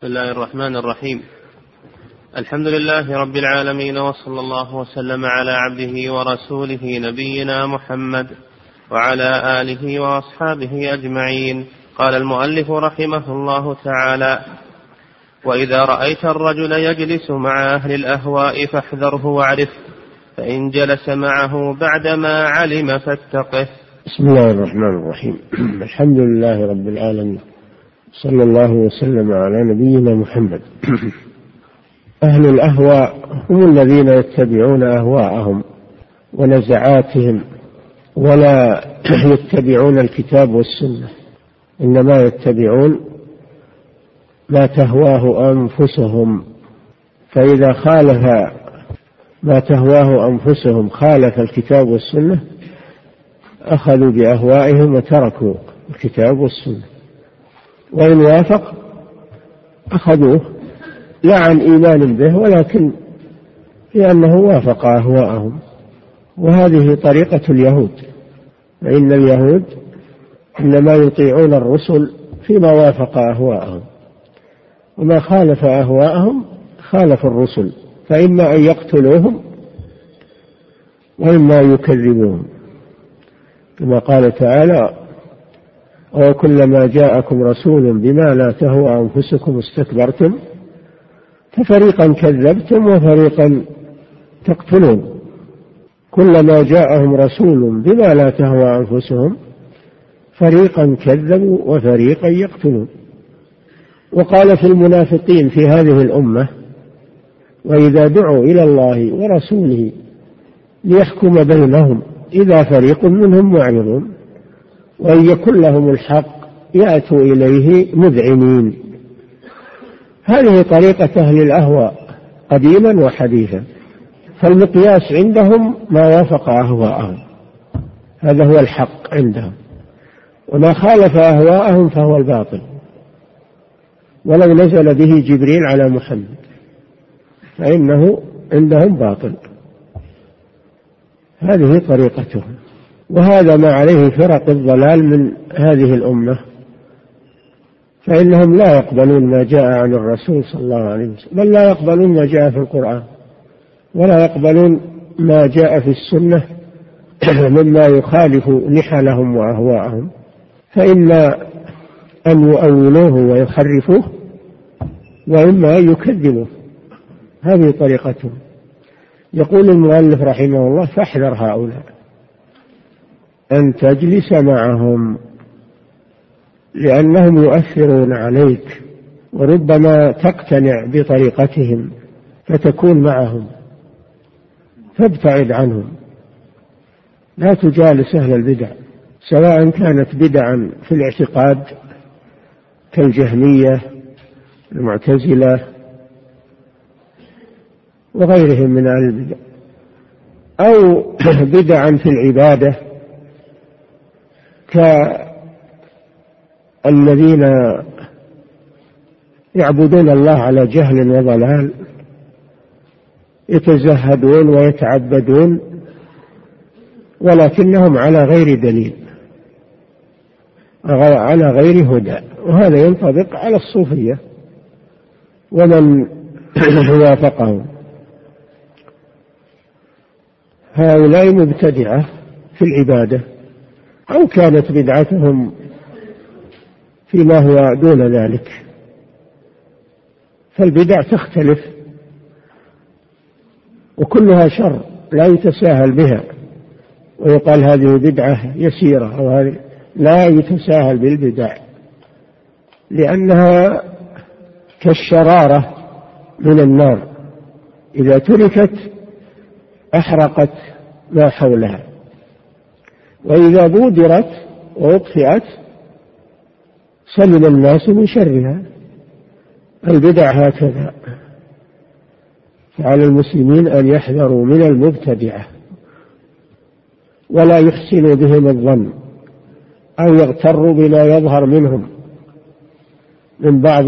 بسم الله الرحمن الرحيم. الحمد لله رب العالمين وصلى الله وسلم على عبده ورسوله نبينا محمد وعلى آله وأصحابه أجمعين. قال المؤلف رحمه الله تعالى وإذا رأيت الرجل يجلس مع أهل الأهواء فاحذره واعرفه فإن جلس معه بعدما علم فاتقه. بسم الله الرحمن الرحيم. الحمد لله رب العالمين صلى الله وسلم على نبينا محمد. أهل الأهواء هم الذين يتبعون أهواءهم ونزعاتهم ولا يتبعون الكتاب والسنة. إنما يتبعون ما تهواه أنفسهم. فإذا خالف ما تهواه أنفسهم خالف الكتاب والسنة أخذوا بأهوائهم وتركوا الكتاب والسنة. وإن وافق أخذوه لا عن إيمان به ولكن لأنه وافق أهواءهم. وهذه طريقة اليهود. فإن اليهود إنما يطيعون الرسل فيما وافق أهواءهم. وما خالف أهواءهم خالف الرسل فإما أن يقتلوهم وإما يكذبوهم كما قال تعالى وكلما جاءكم رسول بما لا تهوى أنفسكم استكبرتم ففريقا كذبتم وفريقا تقتلون. كلما جاءهم رسول بما لا تهوى أنفسهم فريقا كذبوا وفريقا يقتلون. وقال في المنافقين في هذه الأمة وإذا دعوا إلى الله ورسوله ليحكم بينهم إذا فريق منهم معرضون. وإن يكن لهم الحق يأتوا إليه مذعنين. هذه طريقة أهل الأهواء قديما وحديثا فالمقياس عندهم ما وافق أهواءهم. هذا هو الحق عندهم. وما خالف أهواءهم فهو الباطل. ولو نزل به جبريل على محمد فإنه عندهم باطل. هذه طريقتهم. وهذا ما عليه فرق الضلال من هذه الأمة فإنهم لا يقبلون ما جاء عن الرسول صلى الله عليه وسلم بل لا يقبلون ما جاء في القرآن ولا يقبلون ما جاء في السنة مما يخالف نحلهم وأهواءهم فإما أن يؤولوه ويحرفوه وإما أن يكذبوه. هذه طريقتهم. يقول المؤلف رحمه الله فاحذر هؤلاء. أن تجلس معهم لأنهم يؤثرون عليك وربما تقتنع بطريقتهم فتكون معهم فابتعد عنهم. لا تجالس أهل البدع سواء كانت بدعا في الاعتقاد كالجهمية المعتزلة وغيرهم من أهل البدع أو بدعا في العبادة. كالذين يعبدون الله على جهل وضلال يتزهدون ويتعبدون ولكنهم على غير دليل على غير هدى وهذا ينطبق على الصوفية ومن وافقهم. هؤلاء مبتدعة في العبادة أو كانت بدعتهم فيما هو دون ذلك. فالبدع تختلف وكلها شر لا يتساهل بها. ويقال هذه بدعة يسيرة أو هذه لا يتساهل بالبدع لأنها كالشرارة من النار. إذا تركت أحرقت ما حولها. وإذا بودرت وأطفئت سلم الناس من شرها. البدع هكذا. فعلى المسلمين أن يحذروا من المبتدعة. ولا يحسنوا بهم الظن. أو يغتروا بما يظهر منهم. من بعض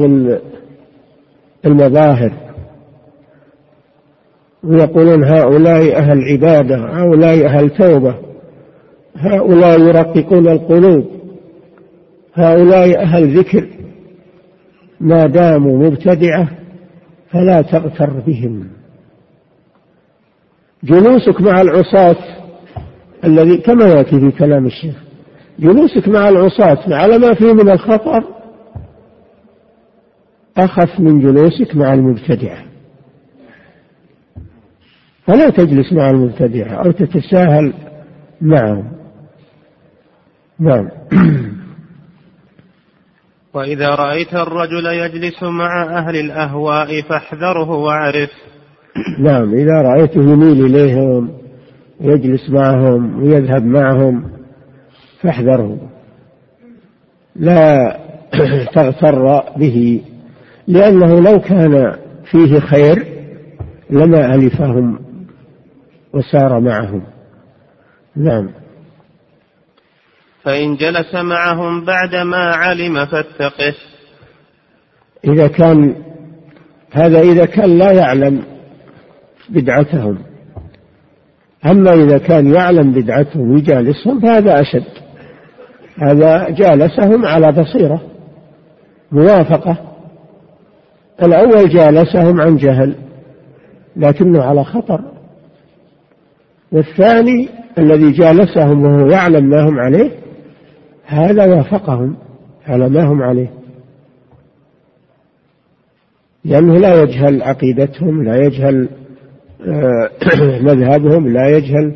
المظاهر. ويقولون هؤلاء أهل عبادة هؤلاء أهل توبة. هؤلاء يرققون القلوب. هؤلاء أهل ذكر. ما داموا مبتدعة فلا تغتر بهم. جلوسك مع العصاة الذي كما يأتي في كلام الشيخ جلوسك مع العصاة على ما فيه من الخطر أخف من جلوسك مع المبتدعة. فلا تجلس مع المبتدعة أو تتساهل معهم. نعم. وإذا رأيت الرجل يجلس مع أهل الأهواء فاحذره واعرف. نعم إذا رأيته يميل إليهم ويجلس معهم ويذهب معهم فاحذره. لا تغتر به لأنه لو كان فيه خير لما ألفهم وسار معهم. نعم. فإن جلس معهم بعدما علم فاتقه. إذا كان هذا إذا كان لا يعلم بدعتهم. أما إذا كان يعلم بدعتهم ويجالسهم فهذا أشد. هذا جالسهم على بصيرة موافقة. الأول جالسهم عن جهل لكنه على خطر. والثاني الذي جالسهم وهو يعلم ما هم عليه هذا وافقهم على ما هم عليه. لأنه لا يجهل عقيدتهم لا يجهل آه، مذهبهم لا يجهل.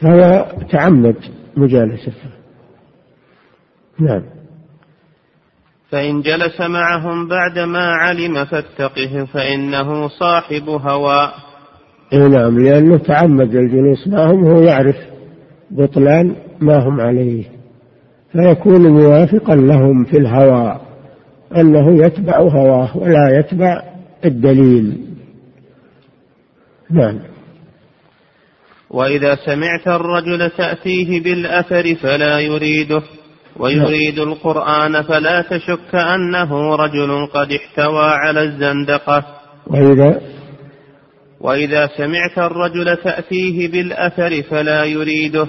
فهو تعمد مجالسته نعم. فإن جلس معهم بعدما علم فاتقه فإنه صاحب هوى. إيه نعم لأنه تعمد الجلوس معهم وهو يعرف بطلان ما هم عليه فيكون موافقا لهم في الهوى أنه يتبع هواه ولا يتبع الدليل. نعم. وإذا سمعت الرجل تأتيه بالأثر فلا يريده ويريد القرآن فلا تشك أنه رجل قد احتوى على الزندقة. وإذا وإذا سمعت الرجل تأتيه بالأثر فلا يريده.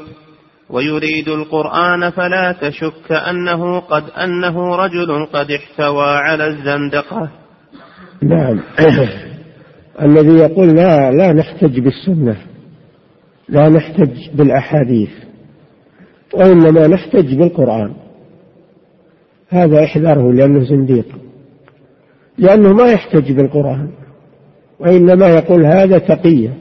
ويريد القرآن فلا تشك أنه قد أنه رجل قد احتوى على الزندقة. نعم الذي يقول لا لا نحتج بالسنة لا نحتج بالأحاديث وإنما نحتج بالقرآن. هذا احذره لأنه زنديق لأنه ما يحتج بالقرآن وإنما يقول هذا تقية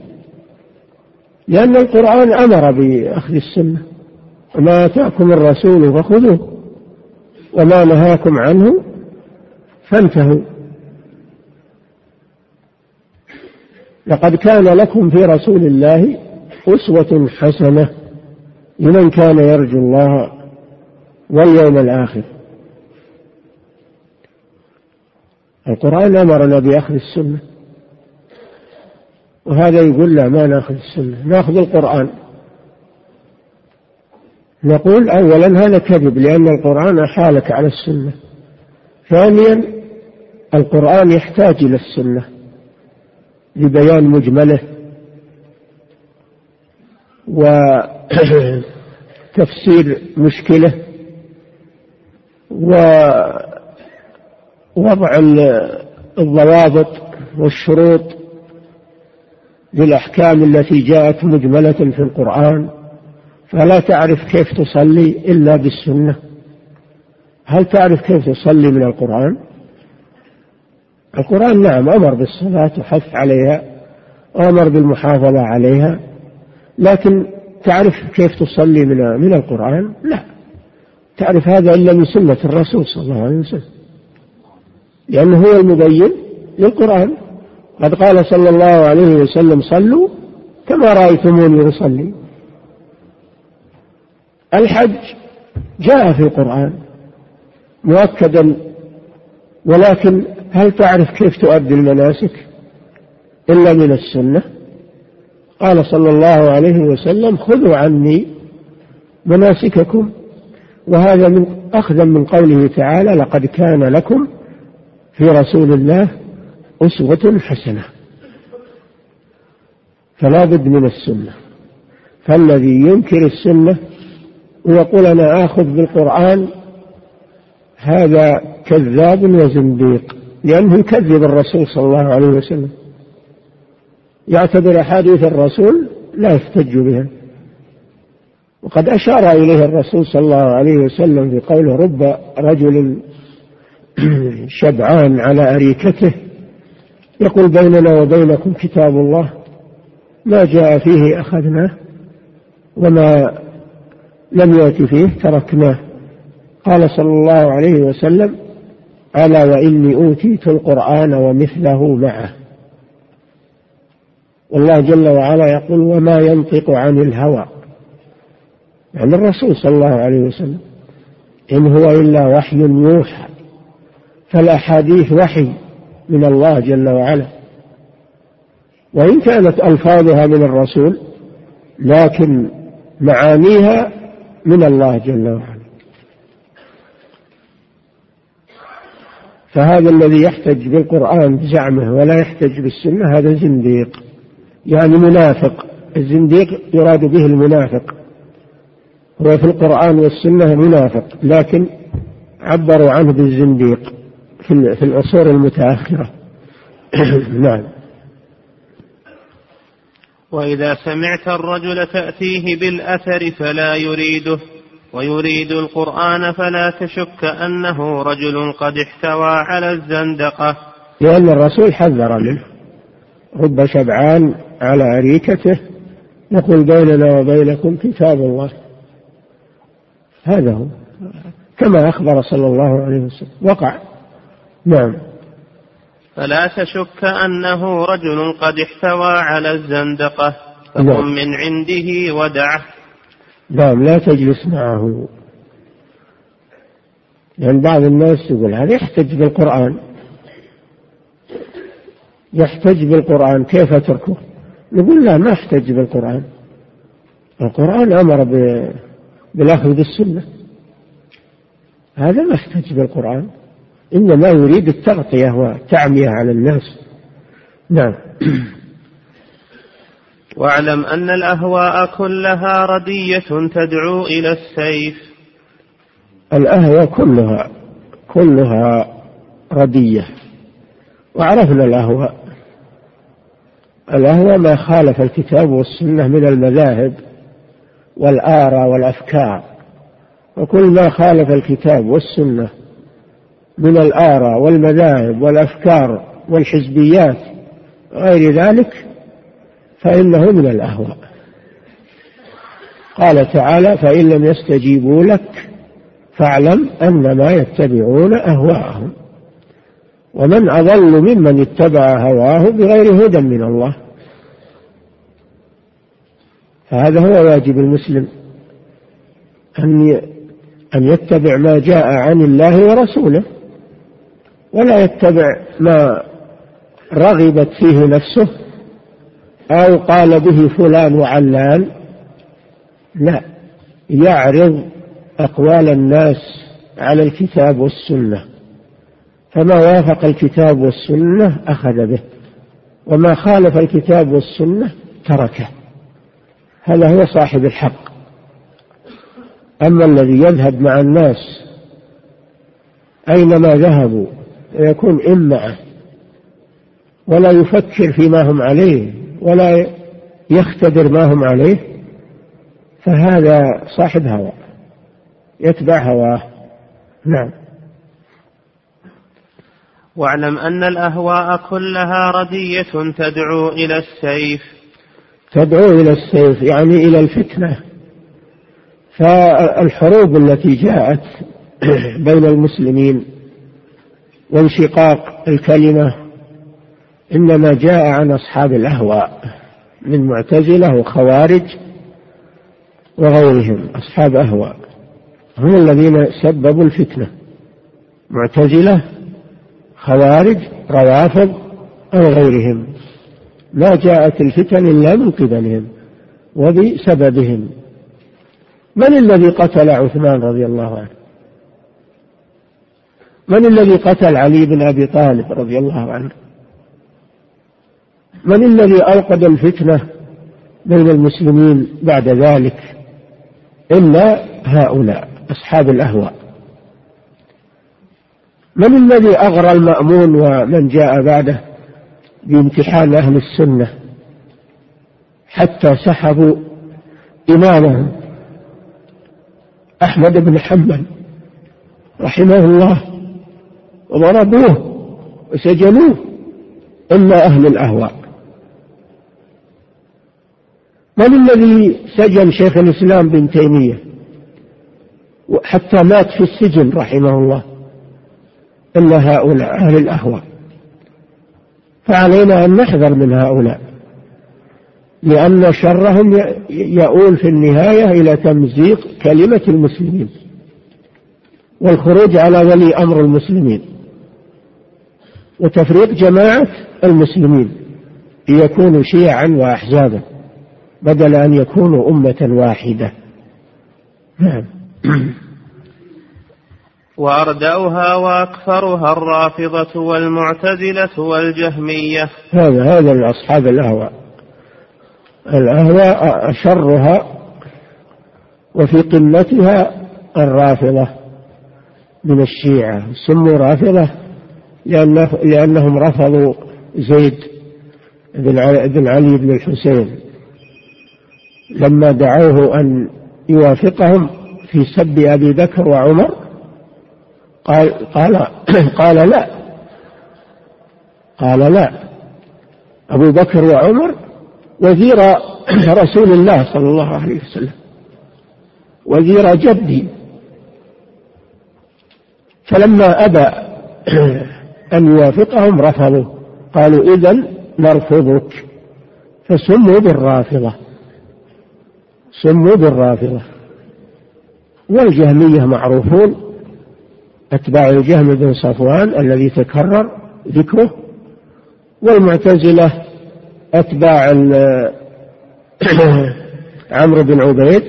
لأن القرآن أمر بأخذ السنة. وما أتاكم الرسول فخذوه وما نهاكم عنه فانتهوا. لقد كان لكم في رسول الله أسوة حسنة لمن كان يرجو الله واليوم الآخر. القرآن أمرنا بأخذ السنة وهذا يقول لا ما نأخذ السنة نأخذ القرآن. نقول أولا هذا كذب لأن القرآن أحالك على السنة. ثانيا القرآن يحتاج إلى السنة لبيان مجمله وتفسير مشكلة ووضع الضوابط والشروط للأحكام التي جاءت مجملة في القرآن. فلا تعرف كيف تصلي إلا بالسنة. هل تعرف كيف تصلي من القرآن؟ القرآن نعم أمر بالصلاة وحث عليها وأمر بالمحافظة عليها لكن تعرف كيف تصلي من من القرآن؟ لا. تعرف هذا إلا من سنة الرسول صلى الله عليه وسلم. لأنه هو المبين للقرآن. قد قال صلى الله عليه وسلم صلوا كما رأيتموني أصلي. الحج جاء في القرآن مؤكدا ولكن هل تعرف كيف تؤدي المناسك؟ إلا من السنة. قال صلى الله عليه وسلم خذوا عني مناسككم. وهذا من أخذا من قوله تعالى لقد كان لكم في رسول الله أسوة حسنة. فلا بد من السنة. فالذي ينكر السنة ويقول أنا آخذ بالقرآن هذا كذاب وزنديق لأنه يكذب الرسول صلى الله عليه وسلم. يعتبر أحاديث الرسول لا يحتج بها. وقد أشار إليه الرسول صلى الله عليه وسلم في قوله رب رجل شبعان على أريكته. يقول بيننا وبينكم كتاب الله ما جاء فيه أخذناه وما لم يأت فيه تركناه. قال صلى الله عليه وسلم ألا وإني أوتيت القرآن ومثله معه. والله جل وعلا يقول وما ينطق عن الهوى. يعني الرسول صلى الله عليه وسلم إن هو إلا وحي يوحى فالأحاديث وحي من الله جل وعلا. وإن كانت ألفاظها من الرسول لكن معانيها من الله جل وعلا. فهذا الذي يحتج بالقرآن بزعمه ولا يحتج بالسنة هذا زنديق. يعني منافق. الزنديق يراد به المنافق. هو في القرآن والسنة منافق لكن عبروا عنه بالزنديق في العصور المتأخرة. نعم. وإذا سمعت الرجل تأتيه بالأثر فلا يريده ويريد القرآن فلا تشك أنه رجل قد احتوى على الزندقة. لأن الرسول حذر منه. رب شبعان على أريكته يقول بيننا وبينكم كتاب الله. هذا هو. كما أخبر صلى الله عليه وسلم. وقع. نعم. فلا تشك أنه رجل قد احتوى على الزندقة فقم نعم. من عنده ودعه. نعم لا تجلس معه. لأن يعني بعض الناس يقول هذا يحتج بالقرآن. يحتج بالقرآن كيف أتركه نقول لا ما احتج بالقرآن. القرآن أمر بالأخذ بالسنة. هذا ما احتج بالقرآن. إنما يريد التغطية والتعمية على الناس. نعم. واعلم أن الأهواء كلها ردية تدعو إلى السيف. الأهواء كلها كلها ردية. وعرفنا الأهواء. الأهواء ما خالف الكتاب والسنة من المذاهب والآراء والأفكار. وكل ما خالف الكتاب والسنة من الآراء والمذاهب والأفكار والحزبيات غير ذلك فإنه من الأهواء. قال تعالى فإن لم يستجيبوا لك فاعلم أنما يتبعون أهواءهم. ومن أضل ممن اتبع هواه بغير هدى من الله. فهذا هو واجب المسلم أن أن يتبع ما جاء عن الله ورسوله. ولا يتبع ما رغبت فيه نفسه أو قال به فلان وعلان. لا يعرض أقوال الناس على الكتاب والسنة فما وافق الكتاب والسنة أخذ به وما خالف الكتاب والسنة تركه. هذا هو صاحب الحق. أما الذي يذهب مع الناس أينما ذهبوا ويكون إمعة ولا يفكر فيما هم عليه ولا يختبر ما هم عليه فهذا صاحب هوى يتبع هواه. نعم. واعلم أن الأهواء كلها ردية تدعو إلى السيف. تدعو إلى السيف يعني إلى الفتنة. فالحروب التي جاءت بين المسلمين وانشقاق الكلمة إنما جاء عن أصحاب الأهواء من معتزلة وخوارج وغيرهم أصحاب أهواء. هم الذين سببوا الفتنة. معتزلة خوارج روافض أو غيرهم. ما جاءت الفتن إلا من قبلهم وبسببهم. من الذي قتل عثمان رضي الله عنه؟ من الذي قتل علي بن أبي طالب رضي الله عنه؟ من الذي أوقد الفتنة بين المسلمين بعد ذلك؟ إلا هؤلاء أصحاب الأهواء. من الذي أغرى المأمون ومن جاء بعده بامتحان أهل السنة حتى سحبوا إمامهم؟ أحمد بن حنبل رحمه الله. وضربوه وسجنوه إلا أهل الأهواء. من الذي سجن شيخ الإسلام بن تيمية حتى مات في السجن رحمه الله؟ إلا هؤلاء أهل الأهواء. فعلينا أن نحذر من هؤلاء لأن شرهم يؤول في النهاية إلى تمزيق كلمة المسلمين والخروج على ولي أمر المسلمين. وتفريق جماعة المسلمين ليكونوا شيعا وأحزابا بدل أن يكونوا أمة واحدة. نعم. وأردأها وأكثرها الرافضة والمعتزلة والجهمية. هذا هذا لأصحاب الأهواء. الأهواء أشرها وفي قمتها الرافضة من الشيعة سموا رافضة لأنه لأنهم رفضوا زيد بن علي بن, علي بن الحسين. لما دعوه أن يوافقهم في سب أبي بكر وعمر قال قال قال لا. قال لا. أبو بكر وعمر وزير رسول الله صلى الله عليه وسلم وزير جدي. فلما أبى أن يوافقهم رفضوا. قالوا إذا نرفضك. فسموا بالرافضة. سموا بالرافضة. والجهمية معروفون. أتباع الجهم بن صفوان الذي تكرر ذكره. والمعتزلة أتباع عمرو بن عبيد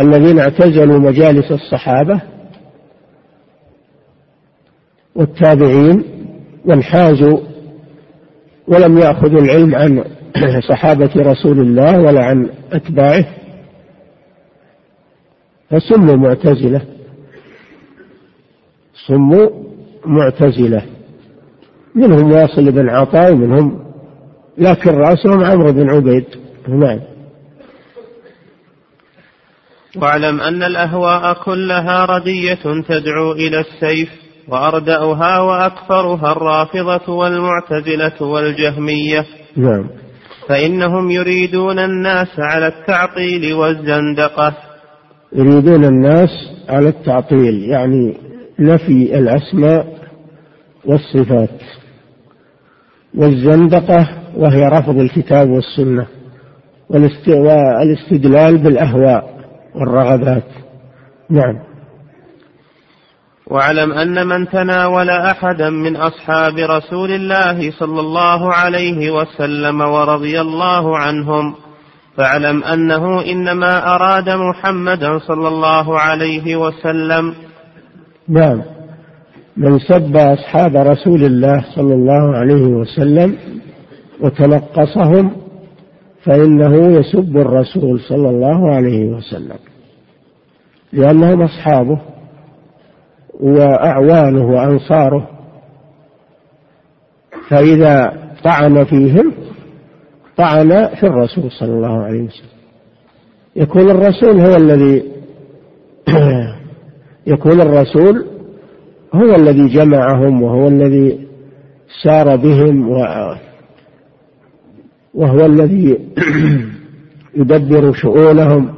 الذين اعتزلوا مجالس الصحابة. والتابعين وانحازوا ولم يأخذوا العلم عن صحابة رسول الله ولا عن أتباعه فسموا معتزلة سموا معتزلة. منهم واصل بن عطاء ومنهم لكن رأسهم عمرو بن عبيد. نعم. واعلم أن الأهواء كلها ردية تدعو إلى السيف. وأردأها وأكثرها الرافضة والمعتزلة والجهمية. نعم. فإنهم يريدون الناس على التعطيل والزندقة. يريدون الناس على التعطيل يعني نفي الأسماء والصفات والزندقة وهي رفض الكتاب والسنة والاستدلال بالأهواء والرغبات. نعم. واعلم أن من تناول أحدا من أصحاب رسول الله صلى الله عليه وسلم ورضي الله عنهم فاعلم أنه إنما أراد محمدا صلى الله عليه وسلم. نعم. من سب أصحاب رسول الله صلى الله عليه وسلم وتنقصهم فإنه يسب الرسول صلى الله عليه وسلم لأنهم أصحابه. وأعوانه وأنصاره. فإذا طعن فيهم طعن في الرسول صلى الله عليه وسلم. يكون الرسول هو الذي يكون الرسول هو الذي جمعهم وهو الذي سار بهم وهو الذي يدبر شؤونهم.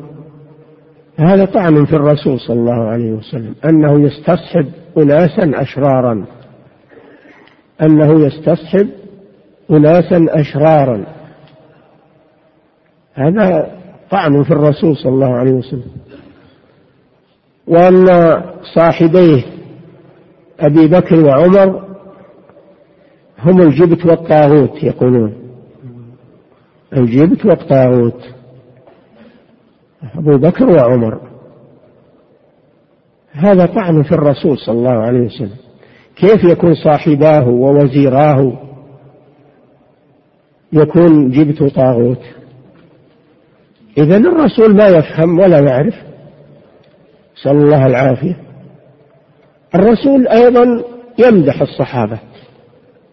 هذا طعن في الرسول صلى الله عليه وسلم أنه يستصحب أناسا أشرارا. أنه يستصحب أناسا أشرارا. هذا طعن في الرسول صلى الله عليه وسلم. وأن صاحبيه أبي بكر وعمر هم الجبت والطاغوت يقولون. الجبت والطاغوت. أبو بكر وعمر. هذا طعن في الرسول صلى الله عليه وسلم. كيف يكون صاحباه ووزيراه يكون جبت طاغوت؟ إذا الرسول ما يفهم ولا يعرف. نسأل الله العافية. الرسول أيضا يمدح الصحابة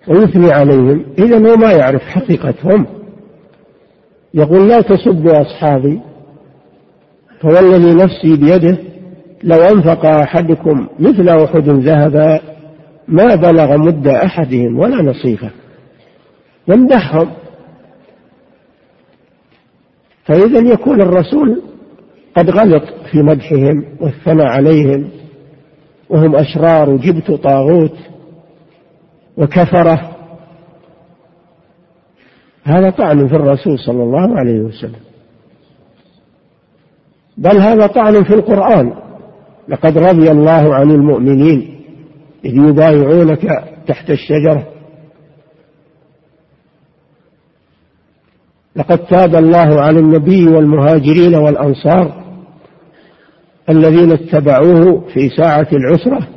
ويثني عليهم إذا هو ما يعرف حقيقتهم. يقول لا تسبوا أصحابي. فوالذي نفسي بيده لو أنفق أحدكم مثل أحد ذهبا ما بلغ مد أحدهم ولا نصيفه. يمدحهم فإذا يكون الرسول قد غلط في مدحهم والثناء عليهم وهم أشرار وجبت طاغوت وكفرة. هذا طعن في الرسول صلى الله عليه وسلم. بل هذا طعن في القرآن. لقد رضي الله عن المؤمنين إذ يبايعونك تحت الشجرة. لقد تاب الله على النبي والمهاجرين والأنصار الذين اتبعوه في ساعة العسرة.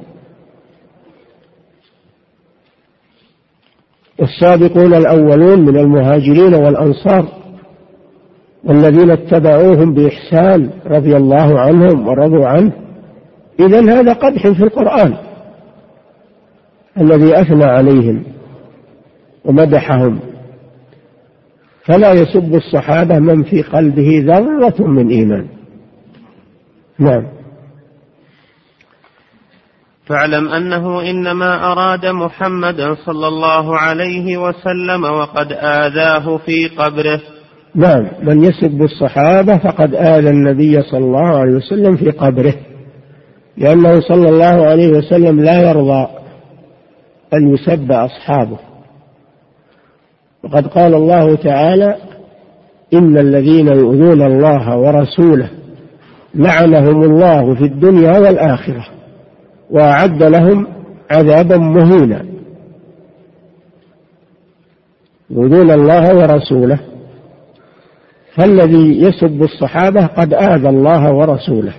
والسابقون الأولون من المهاجرين والأنصار والذين اتبعوهم بإحسان رضي الله عنهم ورضوا عنه. إذا هذا قدح في القرآن الذي أثنى عليهم ومدحهم. فلا يسب الصحابة من في قلبه ذرة من إيمان. نعم. فاعلم أنه إنما أراد محمدا صلى الله عليه وسلم وقد آذاه في قبره. نعم من يسب الصحابه فقد اذى النبي صلى الله عليه وسلم في قبره لأنه صلى الله عليه وسلم لا يرضى أن يسب أصحابه. وقد قال الله تعالى إن الذين يؤذون الله ورسوله لعنهم الله في الدنيا والآخرة وأعد لهم عذابا مهينا. يؤذون الله ورسوله. فالذي يسب الصحابة قد آذى الله ورسوله.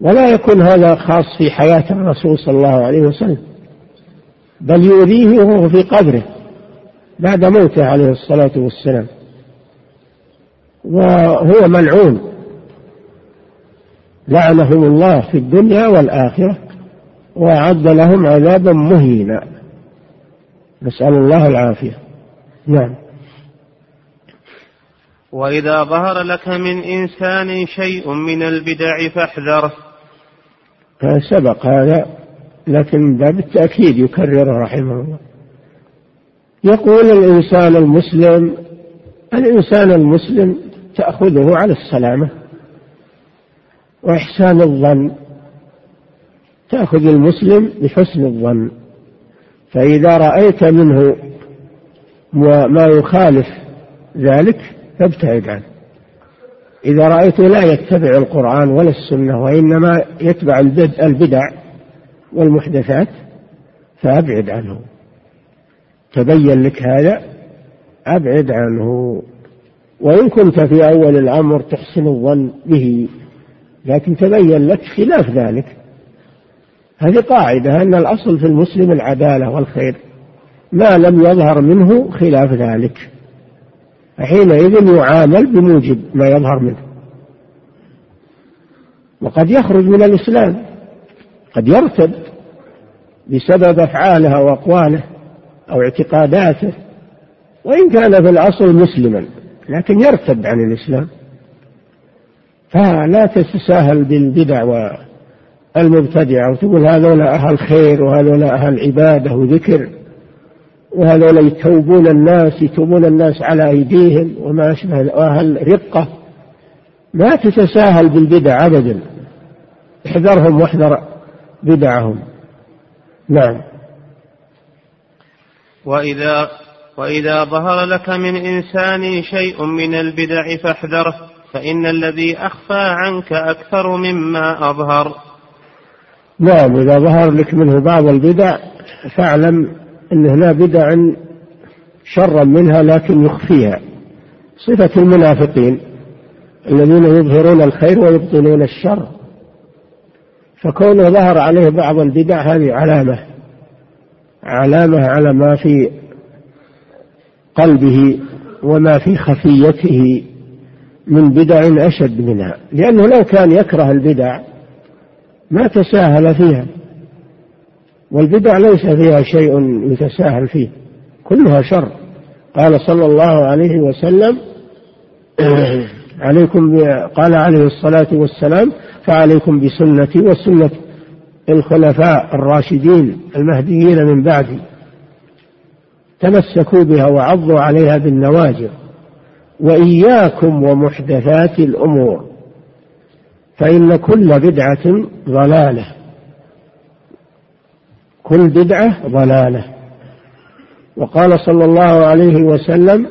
ولا يكون هذا خاص في حياة الرسول صلى الله عليه وسلم بل يؤذيه وهو في قبره بعد موته عليه الصلاة والسلام. وهو ملعون. لعنهم الله في الدنيا والآخرة وأعد لهم عذابا مهينا. نسأل الله العافية. نعم. وإذا ظهر لك من إنسان شيء من البدع فاحذره سبق هذا لكن بالتأكيد يكرره رحمه الله. يقول الإنسان المسلم الإنسان المسلم تأخذه على السلامة وإحسان الظن. تأخذ المسلم بحسن الظن. فإذا رأيت منه ما يخالف ذلك فابتعد عنه. إذا رأيته لا يتبع القرآن ولا السنة وإنما يتبع البدع والمحدثات فأبعد عنه. تبين لك هذا أبعد عنه. وإن كنت في أول الأمر تحسن الظن به لكن تبين لك خلاف ذلك. هذه قاعدة أن الأصل في المسلم العدالة والخير. ما لم يظهر منه خلاف ذلك. حينئذ يعامل بموجب ما يظهر منه. وقد يخرج من الإسلام قد يرتد بسبب أفعاله وأقواله أو اعتقاداته وإن كان في الأصل مسلما لكن يرتد عن الإسلام. فلا تتساهل بالبدع والمبتدعة وتقول هذولا أهل خير وهذولا أهل عبادة وذكر. وهذولا يتوبون الناس يتوبون الناس على أيديهم وما أشبه أهل رقة. ما تتساهل بالبدع أبدا. احذرهم واحذر بدعهم. نعم. وإذا وإذا ظهر لك من إنسان شيء من البدع فاحذره فإن الذي أخفى عنك أكثر مما أظهر. نعم إذا ظهر لك منه بعض البدع فاعلم أن هنا بدع شرا منها لكن يخفيها. صفة المنافقين الذين يظهرون الخير ويبطنون الشر. فكونه ظهر عليه بعض البدع هذه علامة علامة على ما في قلبه وما في خفيته من بدع أشد منها. لأنه لو كان يكره البدع ما تساهل فيها. والبدع ليس فيها شيء يتساهل فيه كلها شر. قال صلى الله عليه وسلم عليكم قال عليه الصلاة والسلام فعليكم بسنتي وسنة الخلفاء الراشدين المهديين من بعدي. تمسكوا بها وعضوا عليها بالنواجذ. وإياكم ومحدثات الأمور. فإن كل بدعة ضلالة. كل بدعة ضلالة. وقال صلى الله عليه وسلم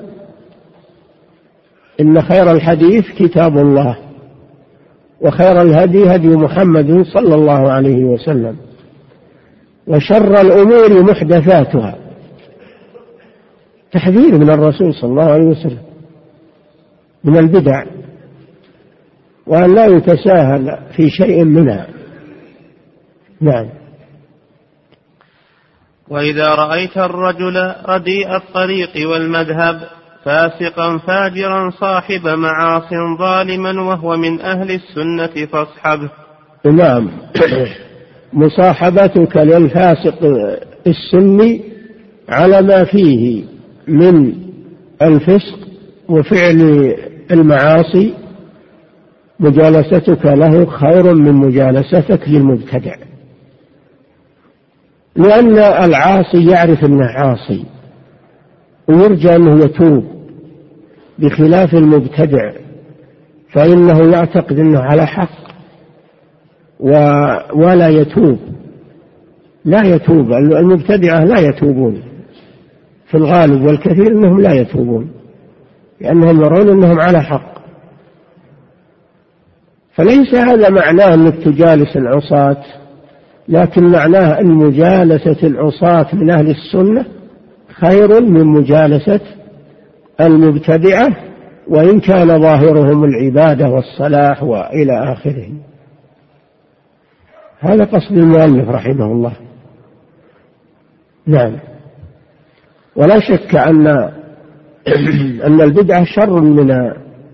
إن خير الحديث كتاب الله وخير الهدي هدي محمد صلى الله عليه وسلم وشر الأمور محدثاتها. تحذير من الرسول صلى الله عليه وسلم من البدع وأن لا يتساهل في شيء منها. نعم. وإذا رأيت الرجل رديء الطريق والمذهب فاسقا فاجرا صاحب معاص ظالما وهو من أهل السنة فاصحبه. نعم. مصاحبتك للفاسق السني على ما فيه من الفسق وفعل المعاصي مجالستك له خير من مجالستك للمبتدع. لأن العاصي يعرف أنه عاصي ويرجى أنه يتوب بخلاف المبتدع فإنه يعتقد أنه على حق ولا يتوب. لا يتوب المبتدعة لا يتوبون. في الغالب والكثير أنهم لا يتوبون لأنهم يرون أنهم على حق. فليس هذا معناه أنك تجالس العصاة لكن معناه أن مجالسة العصاة من أهل السنة خير من مجالسة المبتدعة وإن كان ظاهرهم العبادة والصلاح وإلى آخره. هذا قصد المؤلف رحمه الله. نعم. ولا شك أن أن البدعة شر من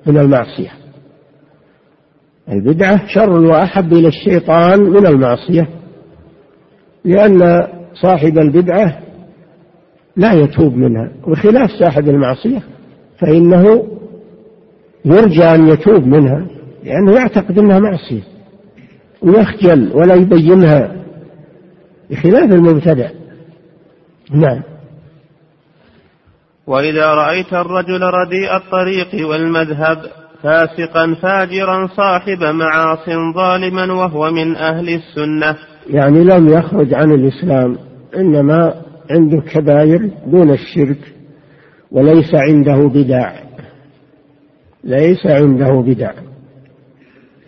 من المعصية. البدعة شر وأحب إلى الشيطان من المعصية. لأن صاحب البدعة لا يتوب منها وخلاف صاحب المعصية فإنه يرجى أن يتوب منها لأنه يعتقد أنها معصية ويخجل ولا يبينها بخلاف المبتدع. نعم. وإذا رأيت الرجل رديء الطريق والمذهب فاسقا فاجرا صاحب معاص ظالما وهو من أهل السنة يعني لم يخرج عن الإسلام إنما عنده كبائر دون الشرك وليس عنده بدع ليس عنده بدع.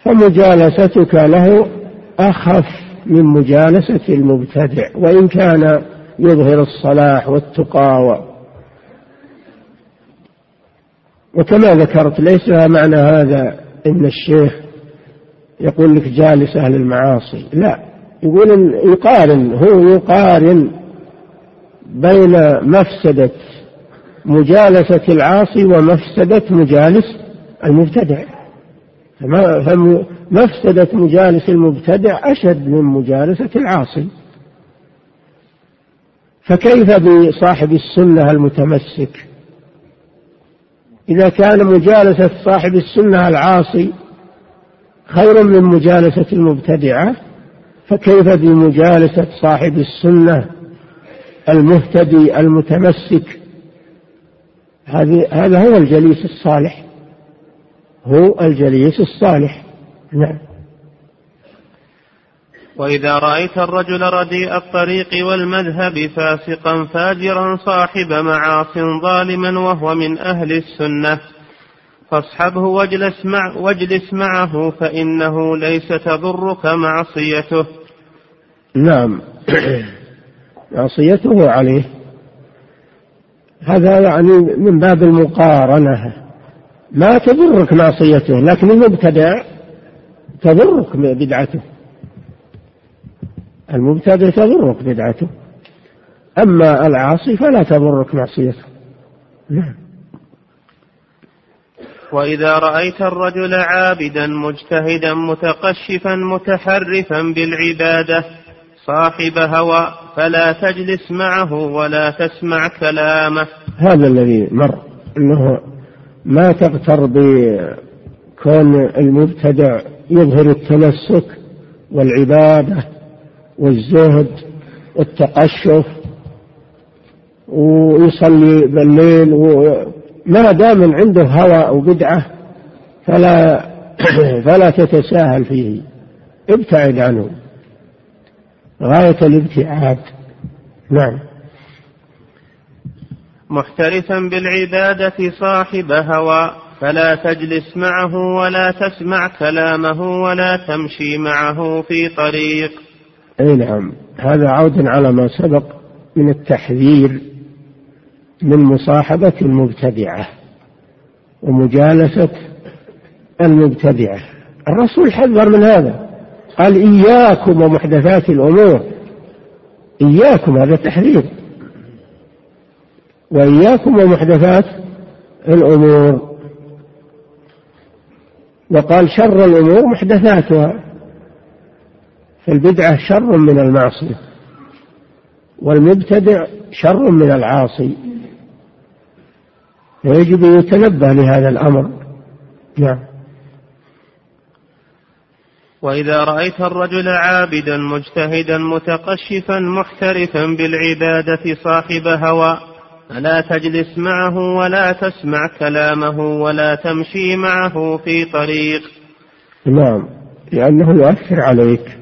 فمجالستك له أخف من مجالسة المبتدع وإن كان يظهر الصلاح والتقى وكما ذكرت ليس معنى هذا إن الشيخ يقول لك جالس أهل المعاصي لا. يقول يقارن هو يقارن بين مفسدة مجالسة العاصي ومفسدة مجالس المبتدع. فمفسدة مجالس المبتدع أشد من مجالسة العاصي. فكيف بصاحب السنة المتمسك؟ إذا كان مجالسة صاحب السنة العاصي خير من مجالسة المبتدعة فكيف بمجالسة صاحب السنة المهتدي المتمسك؟ هذا هو الجليس الصالح. هو الجليس الصالح. نعم. وإذا رأيت الرجل رديء الطريق والمذهب فاسقا فاجرا صاحب معاص ظالما وهو من أهل السنة فاصحبه واجلس, مع واجلس معه فإنه ليس تضرك معصيته. نعم. معصيته عليه. هذا يعني من باب المقارنة. ما تضرك معصيته لكن المبتدع تضرك بدعته. المبتدع تضرك بدعته. أما العاصي فلا تضرك معصيته. نعم. وإذا رأيت الرجل عابدا مجتهدا متقشفا متحرفا بالعبادة صاحب هوى فلا تجلس معه ولا تسمع كلامه. هذا الذي مر أنه ما تغتر بكون المبتدع يظهر التمسك والعبادة والزهد والتقشف ويصلي بالليل ما دام عنده هوى أو بدعة فلا فلا تتساهل فيه. ابتعد عنه. غاية الابتعاد. نعم. محترفا بالعبادة صاحب هوى فلا تجلس معه ولا تسمع كلامه ولا تمشي معه في طريق. أي نعم. هذا عود على ما سبق من التحذير من مصاحبة المبتدعة ومجالسة المبتدعة. الرسول حذر من هذا. قال إياكم ومحدثات الأمور. إياكم هذا تحذير. وإياكم ومحدثات الأمور. وقال شر الأمور محدثاتها. فالبدعة شر من المعصية. والمبتدع شر من العاصي. ويجب أن يتنبه لهذا الأمر. نعم. وإذا رأيت الرجل عابدا مجتهدا متقشفا محترفا بالعبادة صاحب هوى فلا تجلس معه ولا تسمع كلامه ولا تمشي معه في طريق. نعم لأنه يؤثر عليك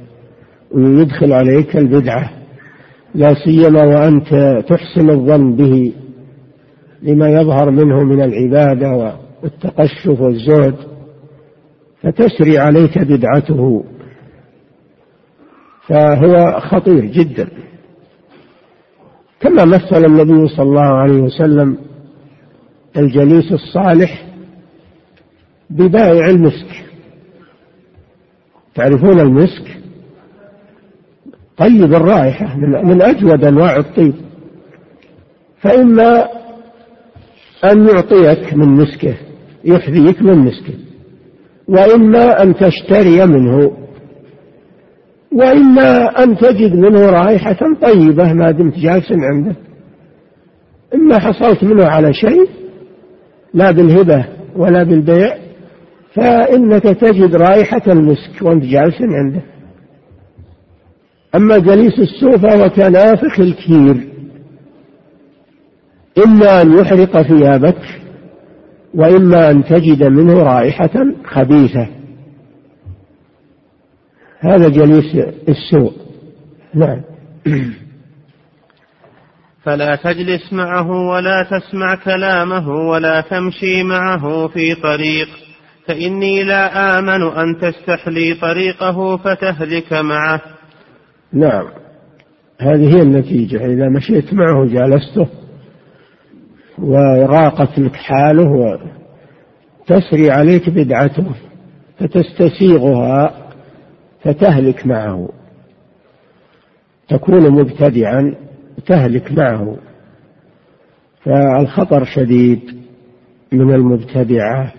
ويدخل عليك البدعة. لا سيما وأنت تحسن الظن به لما يظهر منه من العبادة والتقشف والزهد. فتسري عليك بدعته. فهو خطير جدا. كما مثل النبي صلى الله عليه وسلم الجليس الصالح ببائع المسك. تعرفون المسك؟ طيب الرائحة من أجود أنواع الطيب. فإما أن يعطيك من مسكه يحذيك من مسكه. وإما أن تشتري منه. وإما أن تجد منه رائحة طيبة. ما دمت جالس عنده. إما حصلت منه على شيء لا بالهبة ولا بالبيع فإنك تجد رائحة المسك وأنت جالس عنده. أما جليس السوء فهو كنافخ الكير إما أن يحرق ثيابك وإما أن تجد منه رائحة خبيثة. هذا جليس السوء. نعم. فلا تجلس معه ولا تسمع كلامه ولا تمشي معه في طريق. فإني لا آمن أن تستحلي طريقه فتهلك معه. نعم. هذه هي النتيجة. إذا مشيت معه جالسته. وراقت لك حاله وتسري عليك بدعته فتستسيغها فتهلك معه. تكون مبتدعا تهلك معه. فالخطر شديد من المبتدعة.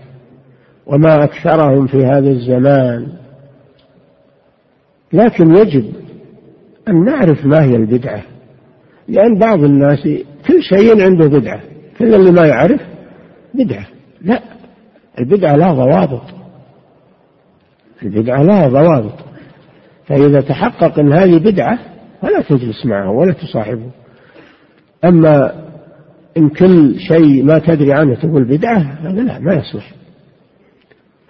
وما أكثرهم في هذا الزمان. لكن يجب أن نعرف ما هي البدعة. لأن بعض الناس كل شيء عنده بدعة. كل اللي ما يعرف بدعة. لا البدعة لا ضوابط. البدعة لا ضوابط. فإذا تحقق أن هذه بدعة فلا تجلس معه ولا تصاحبه. أما إن كل شيء ما تدري عنه تقول بدعة هذا لا ما يصلح.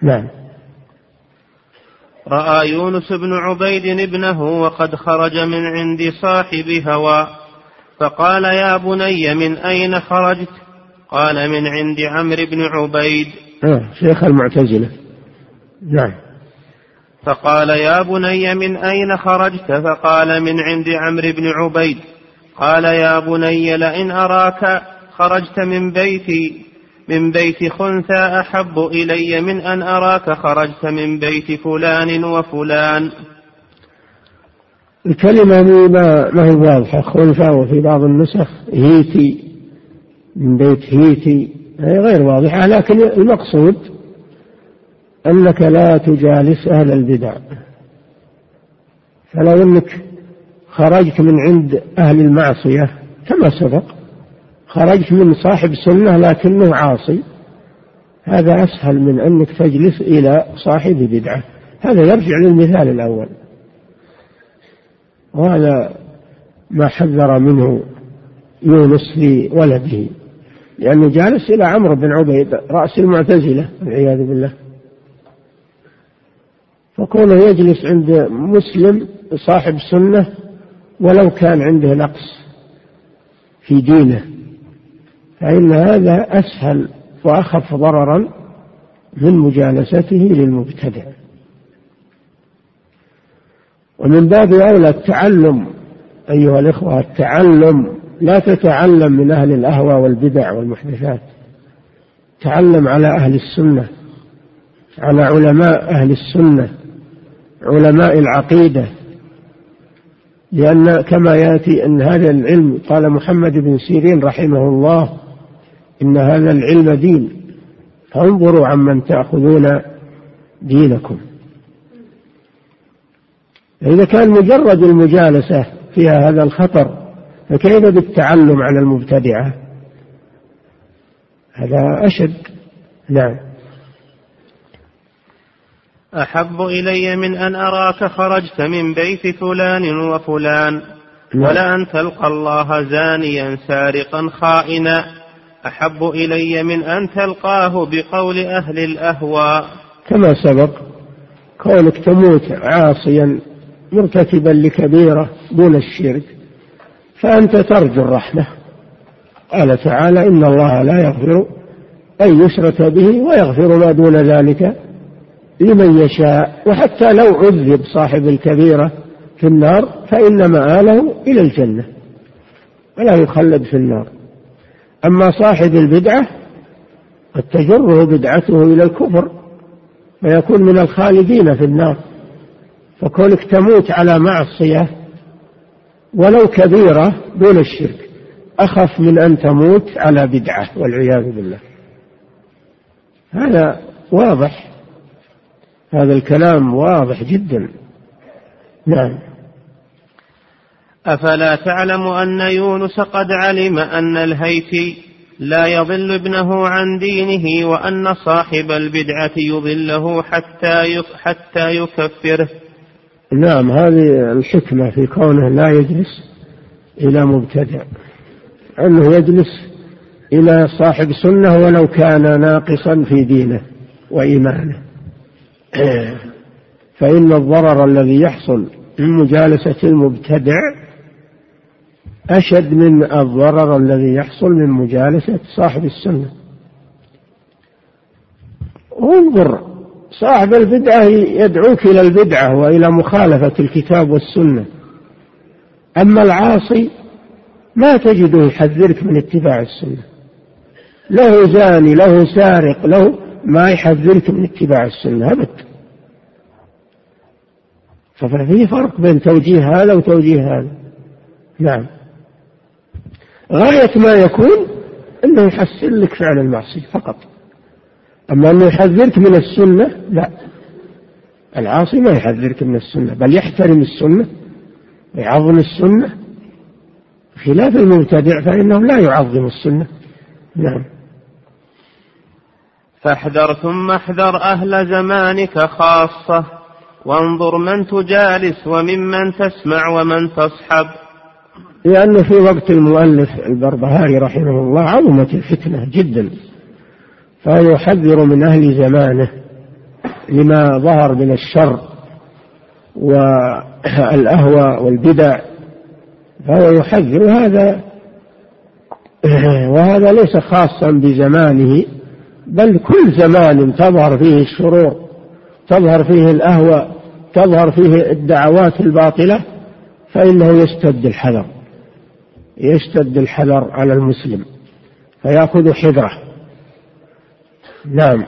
نعم. رأى يونس بن عبيد ابنه وقد خرج من عند صاحب هوى. فقال يا بني من أين خرجت؟ قال من عند عمرو بن عبيد. آه شيخ المعتزلة. نعم. فقال يا بني من أين خرجت؟ فقال من عند عمرو بن عبيد. قال يا بني لئن أراك خرجت من بيتي من بيت خنثى أحب إلي من أن أراك خرجت من بيت فلان وفلان. الكلمة ما ما هي واضحة. خنثى وفي بعض النسخ هيتي من بيت هيتي. هي غير واضحة لكن المقصود أنك لا تجالس أهل البدع. فلو أنك خرجت من عند أهل المعصية كما سبق خرجت من صاحب سنة لكنه عاصي هذا أسهل من أنك تجلس إلى صاحب بدعة. هذا يرجع للمثال الأول. وهذا ما حذر منه يونس لولده لأنه جالس إلى عمرو بن عبيد رأس المعتزلة والعياذ بالله. فكونه يجلس عند مسلم صاحب سنة ولو كان عنده نقص في دينه فإن هذا أسهل وأخف ضررا من مجالسته للمبتدع. ومن باب أولى التعلم أيها الإخوة التعلم لا تتعلم من أهل الأهوى والبدع والمحدثات. تعلم على أهل السنة على علماء أهل السنة علماء العقيدة. لأن كما يأتي أن هذا العلم قال محمد بن سيرين رحمه الله إن هذا العلم دين. فانظروا عمن تأخذون دينكم. إذا كان مجرد المجالسة فيها هذا الخطر فكيف بالتعلم على المبتدعة؟ هذا أشد. نعم. أحب إلي من أن أراك خرجت من بيت فلان وفلان نعم. ولأن تلقى الله زانيا سارقا خائنا. أحب إلي من أن تلقاه بقول أهل الأهواء. كما سبق كونك تموت عاصيا مرتكبا لكبيرة دون الشرك فأنت ترجو الرحمة. قال تعالى إن الله لا يغفر أن يشرك به ويغفر ما دون ذلك لمن يشاء. وحتى لو عذب صاحب الكبيرة في النار فإن مآله إلى الجنة ولا يخلد في النار. أما صاحب البدعة قد تجره بدعته إلى الكفر ويكون من الخالدين في النار. فكونك تموت على معصية ولو كبيرة دون الشرك أخف من أن تموت على بدعة والعياذ بالله. هذا واضح. هذا الكلام واضح جدا. نعم. أفلا تعلم أن يونس قد علم أن الهيثي لا يضل ابنه عن دينه وأن صاحب البدعة يضله حتى حتى يكفره. نعم هذه الحكمة في كونه لا يجلس إلى مبتدع أنه يجلس إلى صاحب سنة ولو كان ناقصا في دينه وإيمانه. فإن الضرر الذي يحصل من مجالسة المبتدع أشد من الضرر الذي يحصل من مجالسة صاحب السنة. انظر صاحب البدعة يدعوك إلى البدعة وإلى مخالفة الكتاب والسنة. أما العاصي ما تجده يحذرك من اتباع السنة. له زاني له سارق له ما يحذرك من اتباع السنة أبد. ففي فرق بين توجيه هذا وتوجيه هذا. نعم. غاية ما يكون أنه يحسن لك فعل المعصية فقط. أما أنه يحذرك من السنة لا. العاصي ما يحذرك من السنة بل يحترم السنة ويعظم السنة. خلاف المبتدع فإنه لا يعظم السنة. نعم. فاحذر ثم احذر أهل زمانك خاصة وانظر من تجالس وممن تسمع ومن تصحب. لأن في وقت المؤلف البربهاري رحمه الله عظمت الفتنة جدا. فهو يحذر من أهل زمانه لما ظهر من الشر والأهوى والبدع فهو يحذر. هذا وهذا ليس خاصا بزمانه بل كل زمان تظهر فيه الشرور تظهر فيه الأهوى تظهر فيه الدعوات الباطلة فإنه يشتد الحذر يشتد الحذر على المسلم فيأخذ حذره. نعم.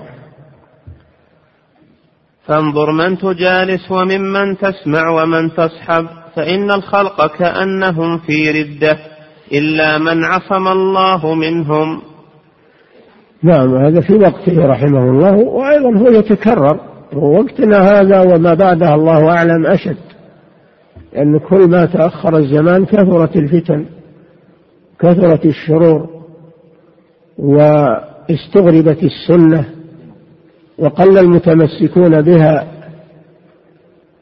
فانظر من تجالس وممن تسمع ومن تصحب فإن الخلق كأنهم في ردة إلا من عصم الله منهم. نعم هذا في وقته رحمه الله وأيضا هو يتكرر ووقتنا هذا وما بعده الله أعلم أشد لأن كل ما تأخر الزمان كثرت الفتن كثرت الشرور واستغربت السنة وقل المتمسكون بها